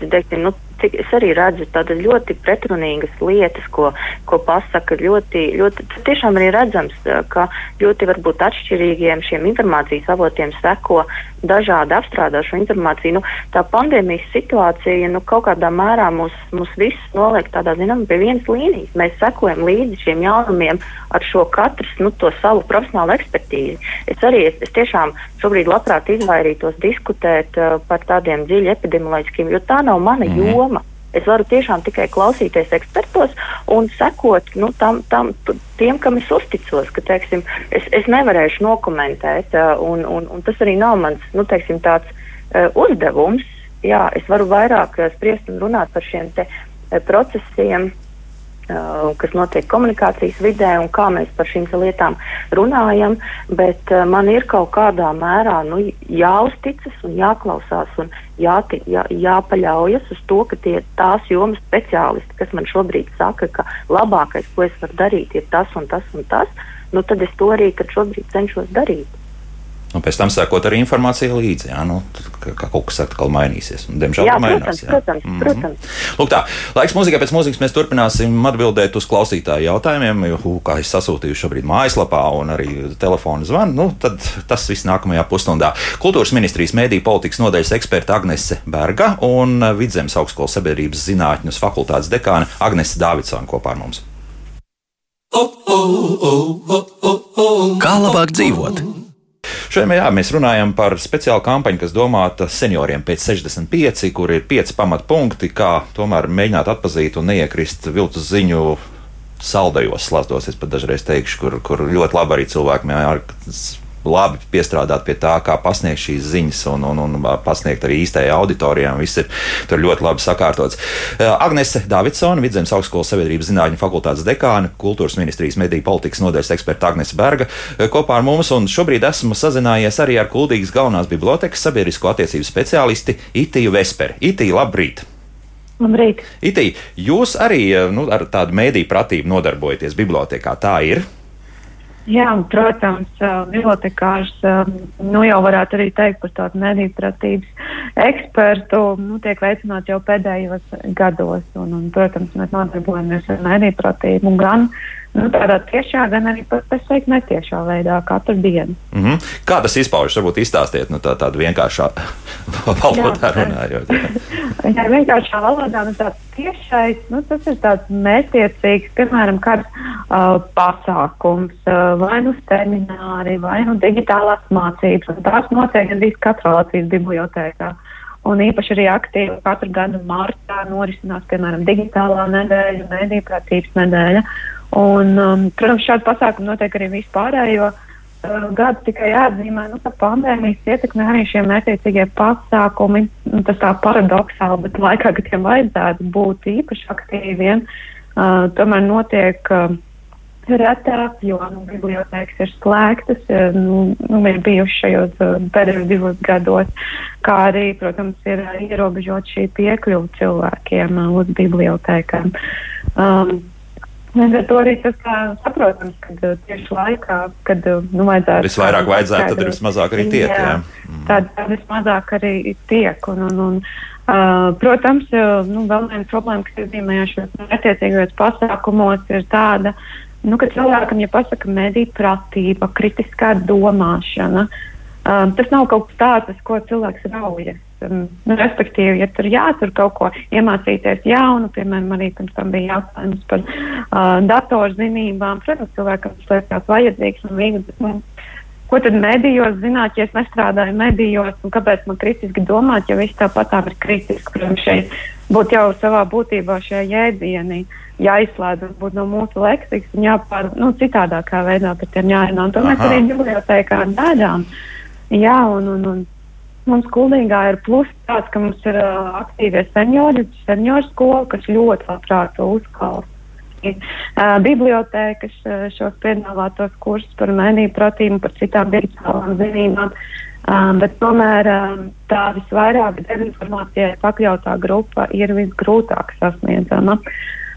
C: teiksim, nu, cik es arī redzu tādas ļoti pretrunīgas lietas, ko, ko pasaka ļoti, ļoti, tiešām arī redzams, ka ļoti varbūt atšķirīgiem šiem informācijas avotiem seko dažādi apstrādāšu informāciju. Nu, tā pandēmijas situācija nu, kaut kādā mērā mūs, mūs visus noliek tādā, zinām, pie vienas līnijas. Mēs sekojam līdzi šiem jaunumiem ar šo katrs nu, to savu profesionālu ekspertīzi. Es arī es, es tiešām šobrīd labprāt izvairītos diskutēt uh, par tādiem dziļi epidemioloģiskiem, jo tā nav mana mm -hmm. joma. Es varu tiešām tikai klausīties ekspertos un sekot nu, tam, tam, tiem, kam es uzticos. Ka, teiksim, es, es nevarēšu nokomentēt, uh, un, un, un tas arī nav mans nu, teiksim, tāds, uzdevums. Jā, es varu vairāk spriest un runāt par šiem procesiem, kas notiek komunikācijas vidē un kā mēs par šīm lietām runājam, bet uh, man ir kaut kādā mērā nu, jāuzticas un jāklausās un jāti, jā, jāpaļaujas uz to, ka tie tās jomas speciālisti, kas man šobrīd saka, ka labākais, ko es varu darīt, ir tas un tas un tas, nu, tad es to arī šobrīd cenšos darīt.
A: Un pēc tam sekot arī informācija līdzi, jā, nu, ka, ka kaut kas atkal mainīsies. Un, diemžēl
C: jā,
A: mainās.
C: Jā. Protams, mm -hmm. protams.
A: Lūk, tā, laiks mūzikai pēc mūzikas mēs turpināsim atbildēt uz klausītāju jautājumiem, jo, kā es sasūtīju šobrīd mājaslapā un arī telefonu zvanu, nu, tad tas viss nākamajā pusstundā. Kultūras ministrijas mēdīja politikas nodaļas eksperta Agnese Berga un Vidzemes augstskolas sabiedrības zinātņu fakultātes dekāna Agnese Dāvidsona kopā ar mums.
G: Kā labāk dzīvot?
A: Šodien jā, mēs runājam par speciālu kampaņu, kas domāta senioriem pēc 65, kur ir pieci pamatpunkti, kā tomēr mēģināt atpazīt un neiekrist viltus ziņu saldajos slazdos. Es pat dažreiz teikšu, kur, kur ļoti labi arī cilvēki labi piestrādāt pie tā, kā pasniegt šīs ziņas un, un, un pasniegt arī īstajai auditorijai. Viss ir tur ļoti labi sakārtots. Agnese Davidsona, Vidzemes augstskolas sabiedrības zinātņu fakultātes dekāne, kultūras ministrijas mediju politikas nodaļas eksperta Agnese Berga kopā ar mums. Un šobrīd esmu sazinājies arī ar Kuldīgas galvenās bibliotekas sabiedrisko attiecību speciālisti Itiju Vesperi. Itiju, labrīt!
C: Labrīt!
A: Itī, jūs arī nu, ar tādu mēdīju pratību nodarbojaties bibliotekā, tā ir?
H: Jā, protams, bibliotekārs nu, jau varētu arī teikt par tādu mediju pratības ekspertu. Nu, tiek veicināts jau pēdējos gados, un, un protams, mēs nodarbojamies ar mediju pratību gan nu, tādā tiešā, gan arī pat, es teiktu, netiešā veidā katru dienu.
A: Mm -hmm. Kā tas izpaužas? Varbūt izstāstiet nu, tā, tādu vienkāršā valodā runājot.
H: Jā, jā vienkāršā valodā, nu tāds tiešais, nu tas ir tāds mērķiecīgs, piemēram, kāds uh, pasākums, uh, vai nu semināri, vai nu digitālās mācības, tās notiek gandrīz katrā Latvijas bibliotēkā. Un īpaši arī aktīvi katru gadu martā norisinās, piemēram, digitālā nedēļa, mediju prātības nedēļa. Un, um, protams, šādi pasākumi notiek arī vispārējo uh, gadu tikai jāatzīmē, nu, ka pandēmijas ietekmē arī šie mērķiecīgie pasākumi. Nu, tas tā paradoxāli, bet laikā, kad tiem vajadzētu būt īpaši aktīviem, uh, tomēr notiek. Uh, retāk, jo nu, bibliotekas ir slēgtas, uh, nu, nu, ir bijušas šajos uh, pēdējos divos gados, kā arī, protams, ir uh, ierobežot šī piekļuva cilvēkiem uz bibliotekām. Um, Līdz ar to arī tas saprotams, ka uh, tieši laikā, kad uh, nu, vajadzētu.
A: Visvairāk vajadzētu, tad ir vismazāk arī tiek. Jā, jā.
H: Mm. Tad, tad vismazāk arī tiek. Un, un, un, uh, protams, nu, vēl viena problēma, kas iezīmējās šajos attiecīgajos pasākumos, ir tāda, nu, ka cilvēkam, ja pasaka mediju pratība, kritiskā domāšana, uh, tas nav kaut kas tāds, ko cilvēks raujas. Um, respektīvi, ja tur jātur kaut ko iemācīties jaunu, piemēram, arī pirms tam bija jautājums par uh, datorzinībām. Protams, cilvēkam tas liekas vajadzīgs un bet nu, ko tad medijos zināt, ja es nestrādāju medijos, un kāpēc man kritiski domāt, ja viss tāpat tā ir kritiski. Protams, šeit būtu jau savā būtībā šie jēdzieni jāizslēdz varbūt no mūsu leksikas un jāpār, nu, citādākā veidā par tiem jārunā. Un to mēs arī bibliotekā darām. Jā, un, un, un Mums kuldīgā ir plus tāds, ka mums ir uh, aktīvie seniori, senioru skola, kas ļoti labprāt uzklausa. Uh, bibliotēkas uh, šos piedāvātos kursus par pratību, par citām digitālām zinībām. Uh, bet tomēr uh, tā visvairāk dezinformācijai pakļautā grupa ir visgrūtāk sasniedzama.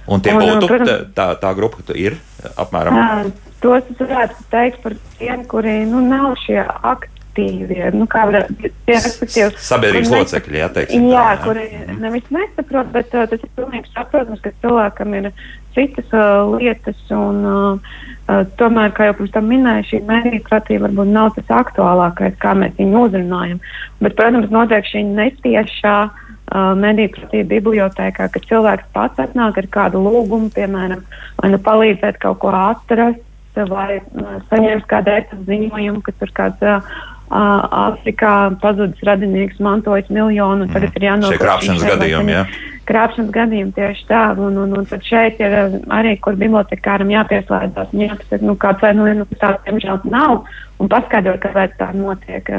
A: Un tie un, būtu, protams, tā, tā grupa ir apmēram?
H: Uh, tos es varētu teikt par tiem, kuri nu, nav šie akti aktīvi. Nu, kā var teikt,
A: sabiedrības locekļi, jā,
H: teiksim. Jā, jā. kuri mm. nevis nesaprot, bet uh, tas ir pilnīgi saprotams, ka cilvēkam ir citas uh, lietas. Un, uh, uh, tomēr, kā jau pirms tam minēju, šī mediju pratība varbūt nav tas aktuālākais, kā mēs viņu uzrunājam. Bet, protams, notiek šī netiešā. Uh, mediju pratība bibliotekā, kad cilvēks pats atnāk ar kādu lūgumu, piemēram, vai nu palīdzēt kaut ko atrast, vai uh, saņemt kādu ziņojumu, ka tur kāds uh, Āfrikā pazudis radinieks, mantojis miljonu, un tagad mm. ir.
A: Šie krāpšanas gadījumi, jā.
H: Krāpšanas gadījumi tieši tā, un, un, un tad šeit ir arī, kur bibliotekāram jāpieslēdzas, un jāpasaka, nu, kāds vai nu, nu tāds, diemžēl, nav, un paskaidrot, kāpēc tā notiek.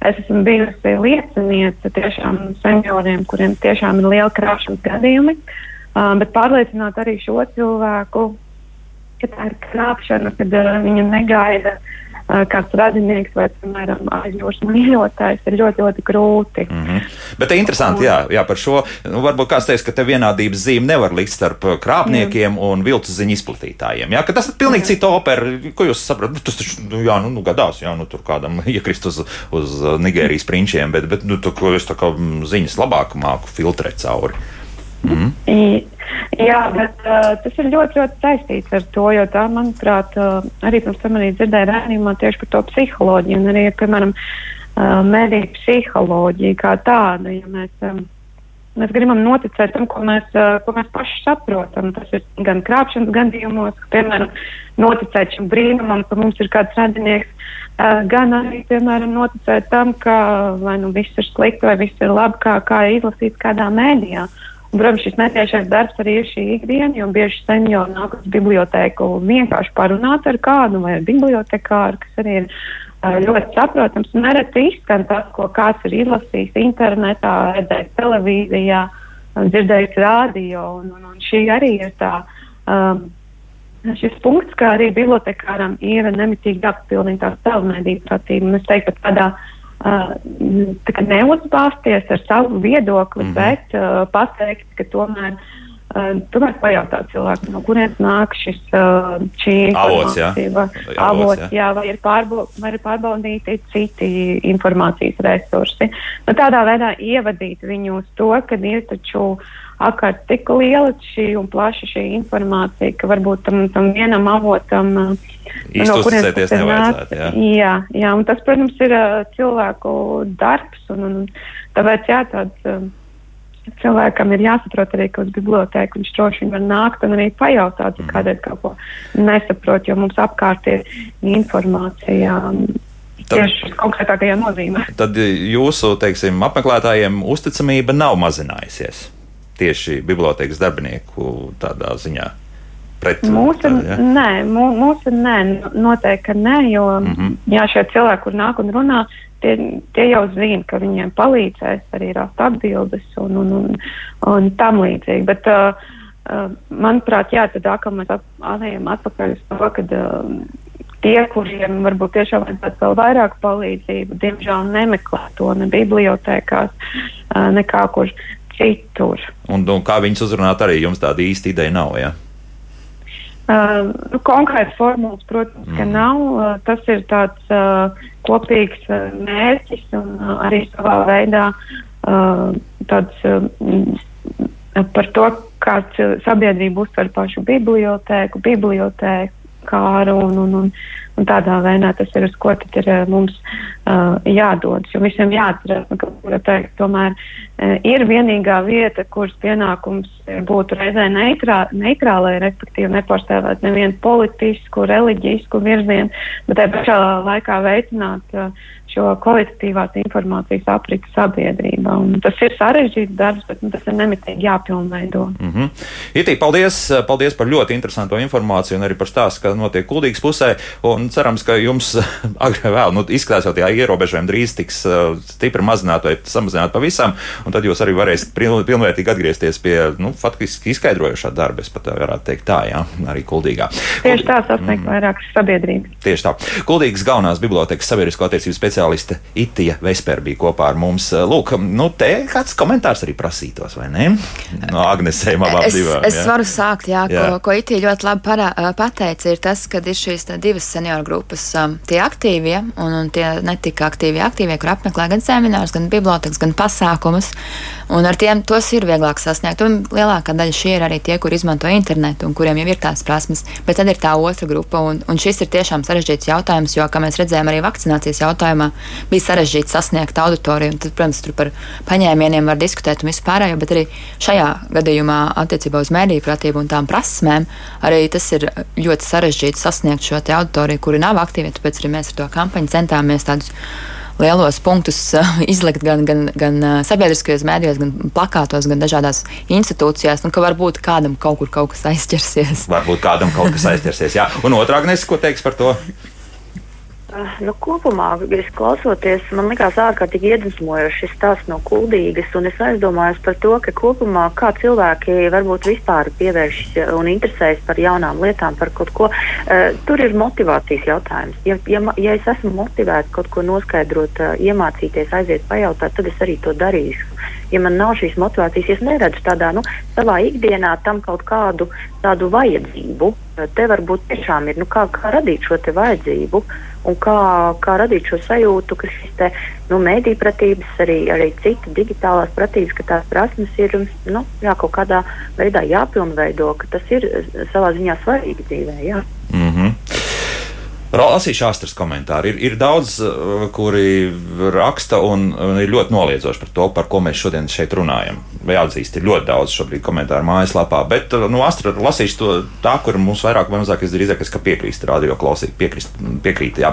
H: Es esmu bijusi lieciniece tiešām senioriem, kuriem tiešām ir liela krāpšanas gadījumi, bet pārliecināt arī šo cilvēku, ka tā ir krāpšana, kad viņa negaida kāds radinieks vai, piemēram, aizjūras mīļotājs, ir ļoti, ļoti grūti.
A: Mm -hmm. Bet te interesanti, jā, jā, par šo, nu, varbūt kāds teiks, ka te vienādības zīme nevar likt starp krāpniekiem mm. un viltus ziņu izplatītājiem. Jā, ka tas ir pilnīgi cita opera, ko jūs saprotat, nu, tas taču, nu, jā, nu, nu gadās, jā, nu, tur kādam iekrist uz, uz Nigērijas prinčiem, bet, bet, nu, tu, ko es tā kā ziņas labāk māku filtrēt cauri.
H: Mm. Jā, bet uh, tas ir ļoti, ļoti saistīts ar to, jo tā, manuprāt, uh, arī pirms tam arī dzirdēju rādījumā tieši par to psiholoģiju un arī, piemēram, uh, mediju psiholoģiju kā tādu, ja mēs, um, mēs gribam noticēt tam, ko mēs, uh, ko mēs paši saprotam. Tas ir gan krāpšanas gadījumos, piemēram, noticēt šim brīnumam, ka mums ir kāds radinieks, uh, gan arī, piemēram, noticēt tam, ka vai nu viss ir slikti vai viss ir labi, kā, kā izlasīts kādā mēdījā. Uh, Un, protams, šis netiešais darbs arī ir šī ikdiena, jo bieži seniori nāk uz bibliotēku vienkārši parunāt ar kādu vai ar bibliotekāru, kas arī ir uh, ļoti saprotams. Nereti izskan tas, ko kāds ir izlasījis internetā, redzējis televīzijā, dzirdējis rādio, un, un, un šī arī ir tā. Um, Šis punkts, kā arī bibliotekāram, ir nemitīgi jāpapildina tā savu mediju pratību. Es teiktu, ka tādā uh, uh, neuzbāzties ar savu viedokli, mm -hmm. bet uh, pateikt, ka tomēr Uh, tomēr pajautāt cilvēkam, no kurienes nāk šis, uh, šī
A: avots, jā.
H: Jā. vai ir, pārbo, vai ir pārbaudīti citi informācijas resursi. Nu, tādā veidā ievadīt viņu uz to, ka ir taču ārkārt tik liela šī un plaša šī informācija, ka varbūt tam, tam vienam avotam.
A: Īsti no uzticēties nevajadzētu. Jā.
H: jā, jā, un tas, protams, ir uh, cilvēku darbs, un, un tāpēc jā, tāds. Uh, cilvēkam ir jāsaprot arī, ka uz bibliotēku viņš droši vien var nākt un arī pajautāt, ja mhm. kādreiz kaut ko nesaprot, jo mums apkārt ir informācija. Tad, tieši konkrētākajā nozīmē.
A: Tad jūsu teiksim, apmeklētājiem uzticamība nav mazinājusies tieši bibliotekas darbinieku tādā ziņā. Pret,
H: mūsu, tā, ja? nē, mūsu nē, noteikti nē, jo mm -hmm. jā, šie cilvēki, kur nāk un runā, tie, tie jau zina, ka viņiem palīdzēs arī rast atbildes un, un, un, un tam līdzīgi. Bet, uh, uh, manuprāt, jā, tad atkal mēs ejam atpakaļ uz to, ka uh, tie, kuriem varbūt tiešām vajadzētu vēl vairāk palīdzību, diemžēl nemeklē to ne bibliotēkās, uh, nekā kur citur.
A: Un, un kā viņus uzrunāt, arī jums tāda īsta ideja nav. Ja?
H: Uh, nu, Konkrēts formulas, protams, mm. ka nav. Uh, tas ir tāds uh, kopīgs uh, mērķis un uh, arī savā veidā uh, tāds uh, par to, kā sabiedrība uztver pašu bibliotēku, bibliotēkāru un, un, un, un tādā veidā tas ir uz ko tad ir mums uh, jādodas. Jo visiem jāatcerās, nu, ka bibliotēka tomēr uh, ir vienīgā vieta, kuras pienākums būtu reizē neitrā, neitrālai, respektīvi nepārstāvēt nevienu politisku, reliģisku virzienu, bet tajā pašā laikā veicināt uh, šo kvalitatīvās informācijas apriti sabiedrībā. Un tas ir sarežģīts darbs, bet nu, tas ir nemitīgi jāpilnveido.
A: Mm -hmm. Itī, paldies, paldies par ļoti interesantu informāciju un arī par stāstu, ka notiek kuldīgas pusē. Un cerams, ka jums agrāk vēl nu, izskatās, ka tie ierobežojumi drīz tiks uh, stipri mazināti vai samazināti pavisam, un tad jūs arī varēsiet pilnvērtīgi atgriezties pie nu, faktiski izskaidrojošā darba. Es pat varētu teikt tā, jā, arī kuldīgā.
H: Tieši tā sasniegt mm. vairāk sabiedrības.
A: Tieši tā. Kuldīgas galvenās bibliotekas sabiedrisko attiecību speciālists speciāliste Itija Vesper bija kopā ar mums. Lūk, nu, te kāds komentārs arī prasītos, vai ne? No Agnesēm abām
B: es, divām. Es jā. varu sākt, jā, jā. ko, ko Itija ļoti labi parā, pateica, ir tas, ka ir šīs tā, divas senioru grupas, um, tie aktīvie un, un tie netika aktīvie, aktīvie, kur apmeklē gan seminārus, gan bibliotekas, gan pasākumus. Un ar tiem tos ir vieglāk sasniegt. Un lielākā daļa šie ir arī tie, kur izmanto internetu un kuriem jau ir tās prasmes. Bet tad ir tā otra grupa, un, un šis ir tiešām sarežģīts jautājums, jo, kā mēs redzējām, arī vakcinācijas jautājumā bija sarežģīti sasniegt auditoriju. Tad, protams, tur par paņēmieniem var diskutēt un vispārējo, bet arī šajā gadījumā attiecībā uz mēdīju pratību un tām prasmēm arī tas ir ļoti sarežģīti sasniegt šo auditoriju, kuri nav aktīvi. Tāpēc arī mēs ar to kampaņu centāmies tādus lielos punktus uh, izlikt gan, gan, gan uh, sabiedriskajos mēdījos, gan plakātos, gan dažādās institūcijās. Nu, ka varbūt kādam kaut kur kaut kas aizķersies.
A: Varbūt kādam kaut kas aizķersies, jā. Un otrā gnes, ko teiks par to?
C: Ah, nu, kopumā, klausoties, man liekas, ārkārtīgi iedvesmojoši šis stāsts no kuldīgas. Es aizdomājos par to, ka kopumā kā cilvēki varbūt vispār pievēršas un interesējas par jaunām lietām, par kaut ko. Uh, tur ir motivācijas jautājums. Ja, ja, ja es esmu motivēts kaut ko noskaidrot, uh, iemācīties, aiziet pajautāt, tad es arī to darīšu. Ja man nav šīs motivācijas, es neredzu tādā nu, savā ikdienā tam kaut kādu tādu vajadzību. Te varbūt tiešām ir, nu, kā, kā radīt šo vajadzību. Un kā, kā radīt šo sajūtu, ka šis te, nu, mēdī pratības, arī, arī citu digitālās pratības, ka tās prasmes ir nu, jā, kaut kādā veidā jāpilnveido, ka tas ir savā ziņā svarīgi dzīvē. Jā.
A: Mm -hmm. Lasīšu astras komentāru. Ir, ir daudz, uh, kuri raksta un, un ir ļoti noliedzoši par to, par ko mēs šodien šeit runājam. Vai atzīst, ir ļoti daudz šobrīd komentāru mājaslapā, bet uh, nu, astra lasīšu to tā, kur mums vairāk vai mazāk izdrīzāk, ka piekrīst radio klausīt, piekrīst, piekrīt. Jā.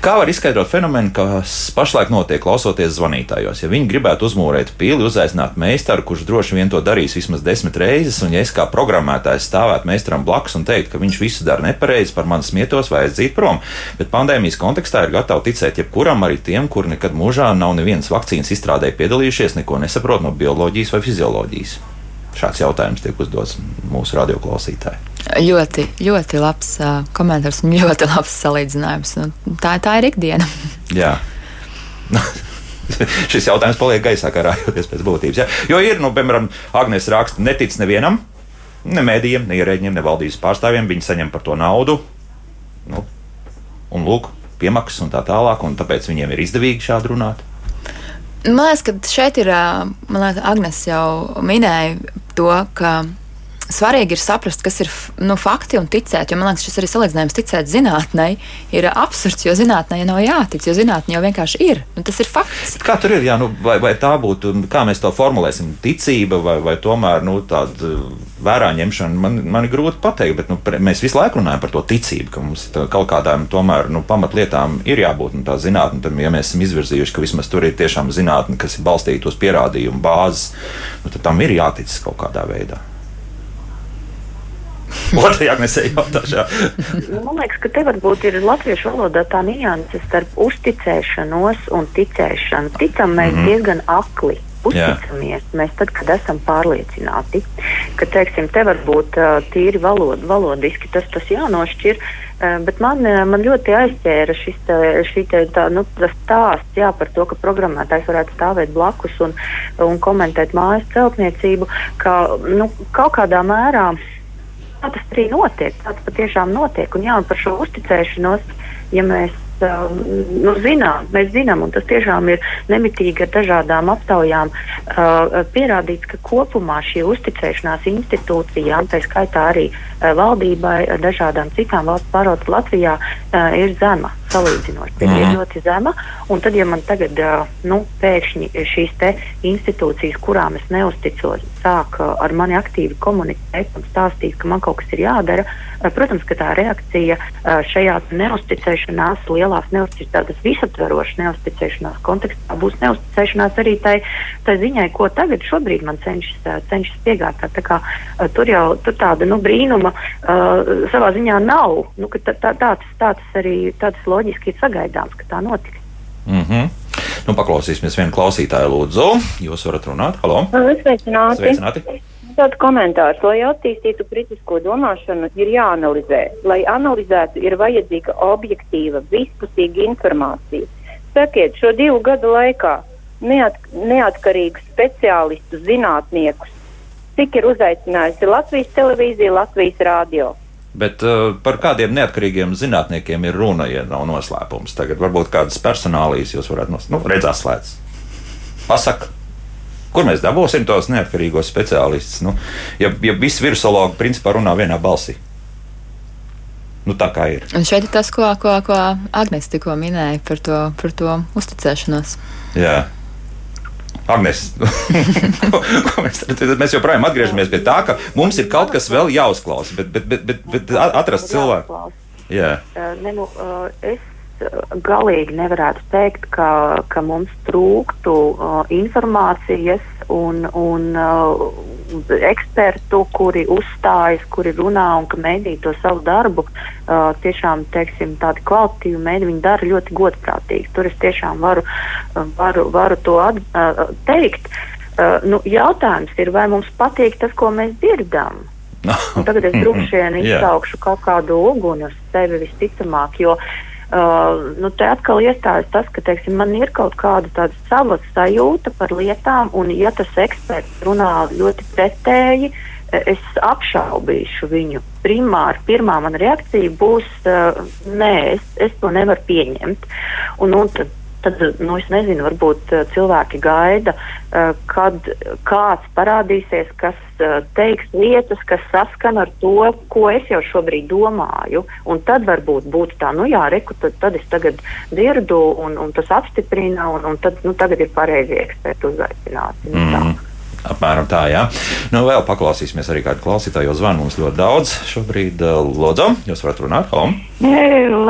A: Kā var izskaidrot fenomenu, kas pašlaik notiek klausoties zvanītājos? Ja viņi gribētu uzmūrēt pili, uzaicināt meistaru, kurš droši vien to darīs vismaz desmit reizes, un ja es kā programmētājs stāvētu meistaram blakus un teikt, ka viņš visu dara nepareizi, par manis smietos vai aiziet prom, bet pandēmijas kontekstā ir gatavi ticēt jebkuram, arī tiem, kuri nekad mūžā nav nevienas vakcīnas izstrādē piedalījušies, neko nesaprot no bioloģijas vai fizioloģijas. Šāds jautājums tiek uzdots mūsu radioklausītājai.
B: Ļoti, ļoti labs uh, komentārs un ļoti labs salīdzinājums. Nu, tā, tā ir ikdiena.
A: Jā. Šis jautājums paliek gaisā, kā rājoties pēc būtības. Ja? Jo ir, nu, piemēram, Agnēs raksta, netic nevienam, Ne mēdījiem, ne ierēģiem, ne valdības pārstāvjiem. Viņi saņem par to naudu. Nu, un lūk, piemaksas un tā tālāk, un tāpēc viņiem ir izdevīgi šādi runāt.
B: Man liekas, ka šeit ir, man liekas, Agnēs jau minēja to, ka svarīgi ir saprast, kas ir nu, fakti un ticēt. Jo man liekas, šis arī salīdzinājums ticēt zinātnē ir absurds, jo zinātnē nav jātic, jo zinātnē jau vienkārši ir. Nu, tas ir fakts.
A: Kā tur ir? Jā, nu, vai, vai tā būtu, kā mēs to formulēsim, ticība vai, vai tomēr nu, tāda vērā ņemšana, man, man ir grūti pateikt, bet nu, mēs visu laiku runājam par to ticību, ka mums kaut kādām tomēr nu, pamatlietām ir jābūt. Nu, tā zinātne, tad, ja mēs esam izvirzījuši, ka vismaz tur ir tiešām zinātne, kas ir balstīta uz pierādījumu bāzes, nu, tad tam ir jātic kaut kādā veidā. Otrajā nesē jautāšā.
C: Nu, man liekas, ka te varbūt ir latviešu valodā tā nianses starp uzticēšanos un ticēšanu. Ticam mēs mm diezgan akli. Uzticamies Jā. mēs tad, kad esam pārliecināti, ka, teiksim, te var būt uh, tīri valod, valodiski tas, tas jānošķir, uh, bet man, uh, man ļoti aizķēra šis te, šī te, tā, nu, stāsts jā, par to, ka programmētājs varētu stāvēt blakus un, un komentēt mājas celtniecību, ka nu, kaut kādā mērā tā tas arī notiek. Tā tas patiešām notiek. Un, jā, un par šo uzticēšanos, ja mēs uh, nu, zinām, mēs zinām, un tas tiešām ir nemitīgi ar dažādām aptaujām uh, pierādīts, ka kopumā šī uzticēšanās institūcijām, tā skaitā arī uh, valdībai, dažādām citām valsts pārvaldes Latvijā, uh, ir zema salīdzinoši. Mm. Ir ļoti zema. Un tad, ja man tagad uh, nu, pēkšņi šīs institūcijas, kurām es neusticos, sāk ar mani aktīvi komunicēt un stāstīt, ka man kaut kas ir jādara, protams, ka tā reakcija šajā neusticēšanās, lielās neusticēšanās, visaptverošas neusticēšanās kontekstā būs neusticēšanās arī tai, tai ziņai, ko tagad šobrīd man cenšas, cenšas piegādāt. Tā kā, tur jau tur tāda nu, brīnuma uh, savā ziņā nav. Nu, tā, tā, tāds, tāds arī tāds loģiski ir sagaidāms, ka tā notiks.
A: Mm -hmm. Nu, paklausīsimies vienu klausītāju, lūdzu. Jūs varat runāt. Halo!
I: Sveicināti!
A: Sveicināti.
I: Tāds komentārs, lai attīstītu kritisko domāšanu, ir jāanalizē. Lai analizētu, ir vajadzīga objektīva, vispusīga informācija. Sakiet, šo divu gadu laikā neat, neatkarīgus speciālistus, zinātniekus, cik ir uzaicinājusi Latvijas televīzija, Latvijas rādio.
A: Bet uh, par kādiem neatkarīgiem zinātniekiem ir runa, ja nav noslēpums? Tagad varbūt kādas personālijas jūs varētu nos... nu, redzēt, slēdz. Pasaka, kur mēs dabūsim tos neatkarīgos speciālistus? Nu, ja, ja visi virusologi principā runā vienā balsī. Nu, tā kā ir.
B: Un šeit ir tas, ko, ko, ko Agnēs tikko minēja par to, par to uzticēšanos.
A: Jā. Agnēs, ko, ko mēs, mēs joprojām atgriežamies pie tā, ka mums ir kaut kas vēl jāuzklausa, bet, bet, bet, bet, bet atrast cilvēku.
C: Jā. Ne, nu, es galīgi nevarētu teikt, ka, ka mums trūktu uh, informācijas un, un uh, ekspertu, kuri uzstājas, kuri runā un ka mēdī to savu darbu uh, tiešām, teiksim, tādi kvalitīvi mēdī viņi dara ļoti godprātīgi. Tur es tiešām varu, varu, varu to at, uh, teikt. Uh, nu, jautājums ir, vai mums patīk tas, ko mēs dzirdam. Un tagad es droši vien izsaukšu kaut kādu uguni uz sevi visticamāk, jo uh, Uh, nu, te atkal iestājas tas, ka teiksim, man ir kaut kāda sava sajūta par lietām, un ja tas eksperts runā ļoti pretēji, es apšaubīšu viņu. Primāri, pirmā mana reakcija būs, uh, nē, es, es to nevaru pieņemt. Un, un tad tad nu, es nezinu, varbūt uh, cilvēki gaida, uh, kad kāds parādīsies, kas uh, teiks lietas, kas saskana ar to, ko es jau šobrīd domāju. Un tad varbūt būtu tā, nu jā, reku, tad, tad es tagad dzirdu, un, un tas apstiprina, un, un tad nu, tagad ir pareizi eksperti uzaicināti. Mm.
A: Apmēram tā, jā. Nu, vēl paklausīsimies arī kādu klausītāju, jo zvanu mums ļoti daudz. Šobrīd, uh, Lodzo, jūs varat runāt, Halo.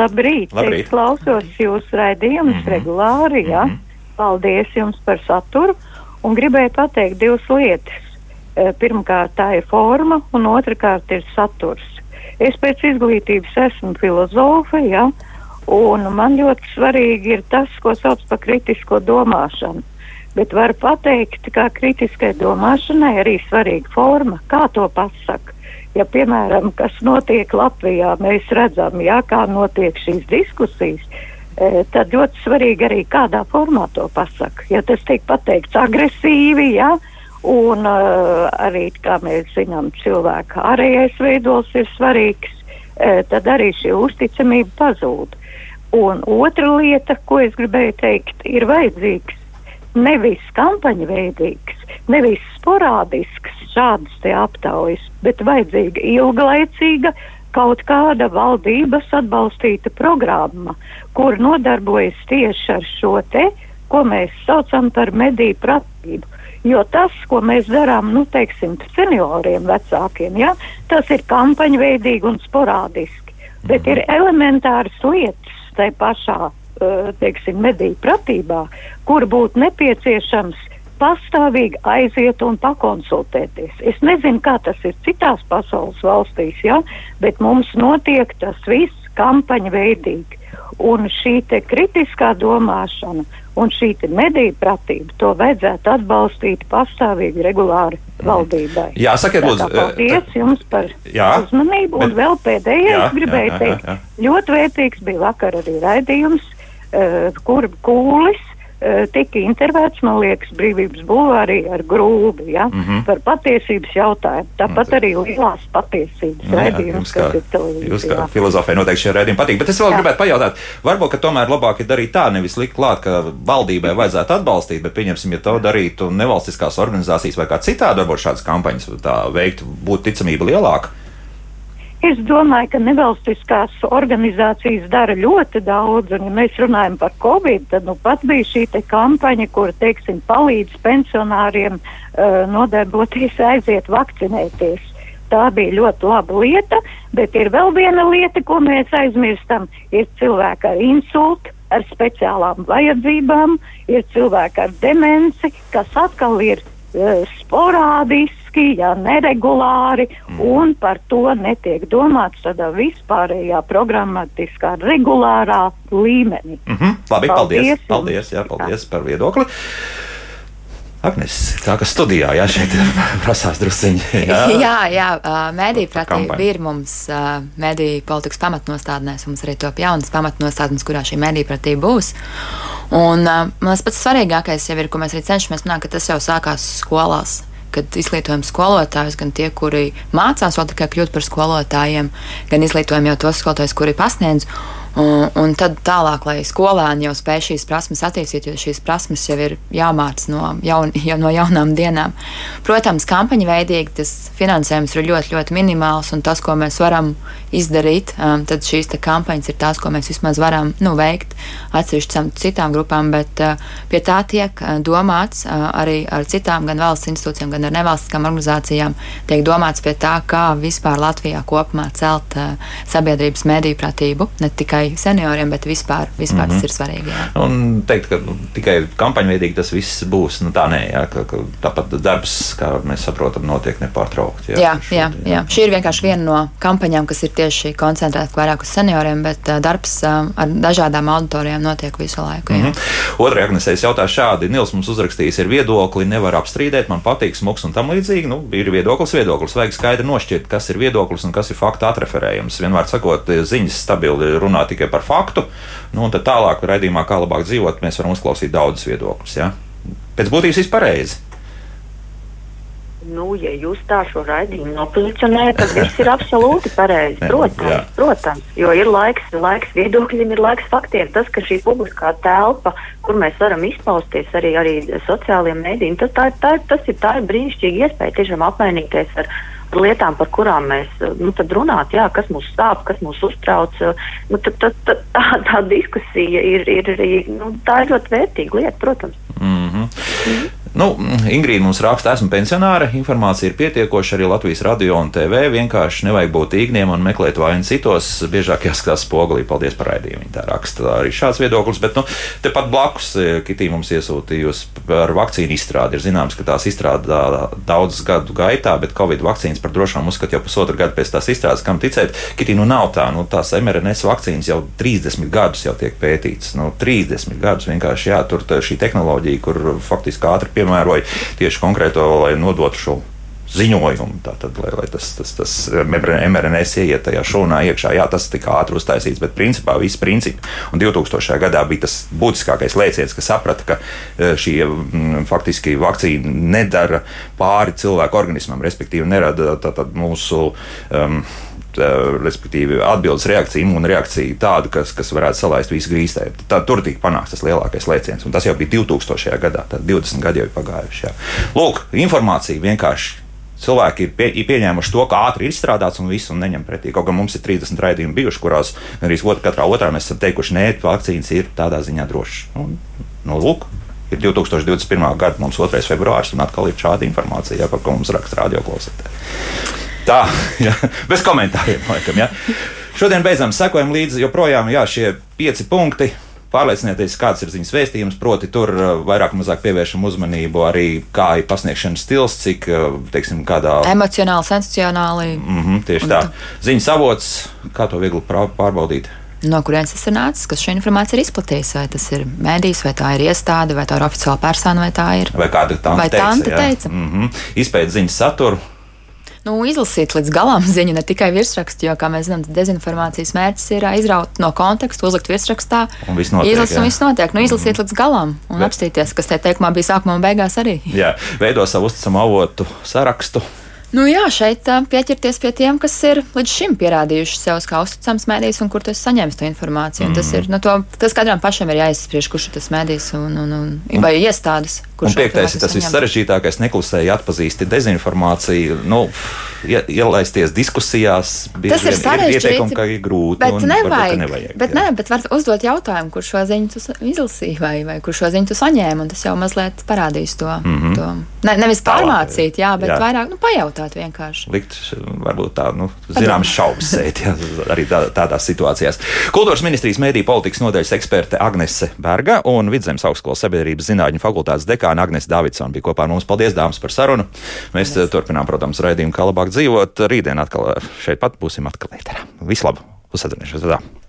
J: Labrīt! Labrīt. Es klausos jūsu raidījumus mm -hmm. regulāri, jā. Mm -hmm. Paldies jums par saturu un gribēju pateikt divas lietas. E, pirmkārt, tā ir forma, un otrkārt ir saturs. Es pēc izglītības esmu filozofa, jā, un man ļoti svarīgi ir tas, ko sauc par kritisko domāšanu bet var pateikt, ka kritiskai domāšanai arī svarīga forma, kā to pasaka. Ja, piemēram, kas notiek Latvijā, mēs redzam, jā, kā notiek šīs diskusijas, e, tad ļoti svarīgi arī kādā formā to pasaka. Ja tas tiek pateikts agresīvi, jā, Un uh, arī, kā mēs zinām, cilvēka ārējais veidols ir svarīgs, uh, tad arī šī uzticamība pazūd. Un otra lieta, ko es gribēju teikt, ir vajadzīgs nevis kampaņa veidīgs, nevis sporādisks šādas te aptaujas, bet vajadzīga ilglaicīga kaut kāda valdības atbalstīta programma, kur nodarbojas tieši ar šo te, ko mēs saucam par mediju pratību. Jo tas, ko mēs darām, nu, teiksim, senioriem, vecākiem, ja, tas ir kampaņveidīgi un sporādiski, bet ir elementāras lietas tai pašā, teiksim, mediju pratībā, kur būtu nepieciešams pastāvīgi aiziet un pakonsultēties. Es nezinu, kā tas ir citās pasaules valstīs, ja? bet mums notiek tas viss kampaņa veidīgi. Un šī kritiskā domāšana un šī mediju pratība, to vajadzētu atbalstīt pastāvīgi, regulāri mm. valdībai.
A: Jā, sakiet, lūdzu.
J: Paldies jums par jā, uzmanību. Bet, un vēl pēdējais jā, gribēju jā, jā, teikt, jā, jā. ļoti vērtīgs bija vakar arī raidījums, kur kūlis Eh, tika intervēts, man liekas, brīvības bulvārī ar grūbi ja, mm -hmm. par patiesības jautājumu. Tāpat mm. arī lielās patiesības no, redzījums, kas ir televīzijā. Jūs kā
A: filozofē noteikti šie redzījumi patīk, bet es vēl jā. gribētu pajautāt, varbūt, ka tomēr labāk ir darīt tā, nevis likt klāt, ka valdībai vajadzētu atbalstīt, bet pieņemsim, ja to darītu nevalstiskās organizācijas vai kā citādi, varbūt šādas kampaņas tā veiktu, būtu ticamība lielāka.
J: Es domāju, ka nevalstiskās organizācijas dara ļoti daudz, un, ja mēs runājam par Covid, tad nu pat bija šī kampaņa, kur, teiksim, palīdz pensionāriem uh, nodarboties, aiziet vakcinēties. Tā bija ļoti laba lieta, bet ir vēl viena lieta, ko mēs aizmirstam. Ir cilvēki ar insultu, ar speciālām vajadzībām, ir cilvēki ar demenci, kas atkal ir uh, sporādiski burtiski, ja neregulāri, mm. un par to netiek domāts tādā vispārējā programmatiskā, regulārā līmenī.
A: Mm -hmm. Labi, paldies! Paldies, paldies, jā, paldies par viedokli! Agnes, tā kā studijā, jā, šeit prasās drusciņi. Jā,
B: jā, jā mēdī pratība ir mums mēdī politikas pamatnostādnēs, mums arī top jaunas pamatnostādnes, kurā šī mēdī pratība būs. Un man pats svarīgākais jau ir, ko mēs arī cenšamies panākt, ka tas jau sākās skolās kad izglītojam skolotājus, gan tie, kuri mācās vēl tikai kļūt par skolotājiem, gan izglītojam jau tos skolotājus, kuri pasniedz. Un, un tad tālāk, lai skolēni jau spēj šīs prasmes attīstīt, jo šīs prasmes jau ir jāmāc no, jaun, jau no jaunām dienām. Protams, kampaņa veidīgi tas finansējums ir ļoti, ļoti minimāls, un tas, ko mēs varam izdarīt, um, tad šīs kampaņas ir tās, ko mēs vismaz varam nu, veikt atsevišķām citām grupām, bet uh, pie tā tiek uh, domāts uh, arī ar citām, gan valsts institūcijām, gan ar nevalstiskām organizācijām. Tiek domāts pie tā, kā vispār Latvijā kopumā celt uh, sabiedrības mediju pratību, ne tikai tikai senioriem, bet vispār, vispār mm -hmm. tas ir svarīgi. Jā.
A: Un teikt, ka nu, tikai kampaņveidīgi tas viss būs, nu tā nē, jā, ka, ka tāpat darbs, kā mēs saprotam, notiek nepārtraukti.
B: Jā, jā, jā, jā. Šī ir vienkārši viena no kampaņām, kas ir tieši koncentrēta vairāk uz senioriem, bet uh, darbs uh, ar dažādām auditorijām notiek visu laiku. Mm -hmm.
A: Otrajā agnesē es jautāju šādi, Nils mums uzrakstījis, ir viedokli, nevar apstrīdēt, man patīk smuks un tam līdzīgi. Nu, ir viedoklis, viedoklis, vajag skaidri nošķirt, kas ir viedoklis un kas ir faktu atreferējums. Vienmēr sakot, ziņas stabili runāt tikai par faktu. Nu, un tad tālāk, raidījumā, kā labāk dzīvot, mēs varam uzklausīt daudzus viedokļus. Ja? Pēc būtības viss pareizi.
C: Nu, ja jūs tā šo raidījumu nopozicionējat, tad viss ir absolūti pareizi. Protams, jā. protams, jo ir laiks, laiks viedokļiem, ir laiks faktiem. Tas, ka šī publiskā telpa, kur mēs varam izpausties arī, arī sociālajiem mēdījiem, tas, tā, tā, tas ir, tā ir brīnišķīga iespēja tiešām apmainīties ar lietām, par kurām mēs nu, runājam, jā, kas mums sāp, kas mūs uztrauc. Nu, tad, tad, tad, tā, tā diskusija ir, ir, ir, nu, tā ir ļoti vērtīga lieta, protams.
A: Mm -hmm. Mm -hmm. Nu, Ingrīda mums raksta, esmu pensionāra, informācija ir pietiekoša arī Latvijas radio un TV. Vienkārši nevajag būt īgniem un meklēt vainu citos. Biežāk jāskatās spogulī. Paldies par raidījumu. Tā raksta arī šāds viedoklis. Bet nu, tepat blakus e, Kitī mums iesūtījusi par vakcīnu izstrādi. Ir zināms, ka tās izstrādā daudz gadu gaitā, bet Covid vakcīnas par drošām uzskata jau pusotru gadu pēc tās izstrādes. Kam ticēt? Kitī nu nav tā. Nu, tās mRNS vakcīnas jau 30 gadus jau tiek pētītas. Nu, 30 gadus vienkārši jā, tur šī tehnoloģija, kur faktiski ātri piemēroja tieši konkrēto, lai nodotu šo ziņojumu, tātad, lai, lai tas, tas, tas MRNS ieiet tajā šūnā iekšā. Jā, tas tika ātri uztaisīts, bet principā viss principi. Un 2000. gadā bija tas būtiskākais lēciens, kas saprata, ka e, šī mm, faktiski vakcīna nedara pāri cilvēku organismam, respektīvi nerada tātad mūsu. Um, respektīvi, atbildes reakcija, imūnreakcija tāda, kas, kas varētu salaist visu grīstē. Tā, tur tika panākts tas lielākais lēciens, un tas jau bija 2000. gadā, tad 20 gadi jau ir pagājuši. Jā. Lūk, informācija vienkārši cilvēki ir, pie, ir pieņēmuši to, ka ātri ir izstrādāts un viss un neņem pretī. Kaut gan mums ir 30 raidījumi bijuši, kurās arī otr, katrā otrā mēs esam teikuši, nē, vakcīnas ir tādā ziņā drošas. Un, nu, lūk, ir 2021. gada, mums 2. februāris, un atkal ir šāda informācija, jā, par ko mums raksta radioklausītāji. Tā, jā, bez komentāriem, laikam. Jā. Šodien beidzam, sekojam līdzi joprojām jā, šie pieci punkti pārliecinieties, kāds ir ziņas vēstījums. Proti, tur uh, vairāk vai mazāk pievēršam uzmanību arī kā ir pasniegšanas stils, cik, uh, teiksim, kādā.
B: Emocionāli, sensacionāli.
A: Mm -hmm, tieši tā. Ziņas avots, kā to viegli pārbaudīt.
B: No kurienes tas ir nācis, kas šī informācija ir izplatījusi? Vai tas ir mēdījis, vai tā ir iestāde, vai tā ir oficiāla persona, vai tā ir.
A: Vai kāda
B: vai
A: teica?
B: Tante teica?
A: Mm -hmm. Izpēt ziņas saturu,
B: nu, izlasīt līdz galam ziņu, ne tikai virsrakstu, jo, kā mēs zinām, dezinformācijas mērķis ir izraut no konteksta, uzlikt virsrakstā.
A: Un viss notiek.
B: Izlasīt, un viss notiek. Nu, izlasiet mm. līdz galam un Bet... apstīties, kas te teikumā bija sākumā un beigās arī.
A: Jā, veido savu uzticamu avotu sarakstu.
B: Nu jā, šeit pieķerties pie tiem, kas ir līdz šim pierādījuši sev kā uzticams mēdījis un kur tu saņems to informāciju. Mm. Tas, ir, nu, to, tas katram pašam ir jāizspriež, kurš ir tas mēdījis un, un, un, un vai iestādes.
A: Un piektais ir tas vissarežģītākais, neklusēji atpazīsti dezinformāciju, nu, ielaisties diskusijās.
B: Tas ir sarežģīti.
A: Ka ir grūti.
B: Bet nevajag. nevajag bet, jā. nē, bet var uzdot jautājumu, kurš šo ziņu tu izlasīji vai, vai kurš šo ziņu tu saņēmi, un tas jau mazliet parādīs to. Mm -hmm. to. Ne, nevis pārmācīt, jā, bet jā. vairāk nu, pajautāt vienkārši.
A: Likt, varbūt tā, nu, zināmas šaubas sēt, jā, arī tā, tādās situācijās. Kultūras ministrijas mēdī politikas nodaļas eksperte Agnese Berga un Vidzemes augstskolas sabiedrības zinātņu fakultātes dekāna Jāna Agnēs Davidsona bija kopā ar mums. Paldies, dāmas, par sarunu. Mēs Paldies. turpinām, protams, raidījumu, kā labāk dzīvot. Rītdien atkal šeit pat būsim atkal ēterā. Vislabāk! Uz sadarbošanos!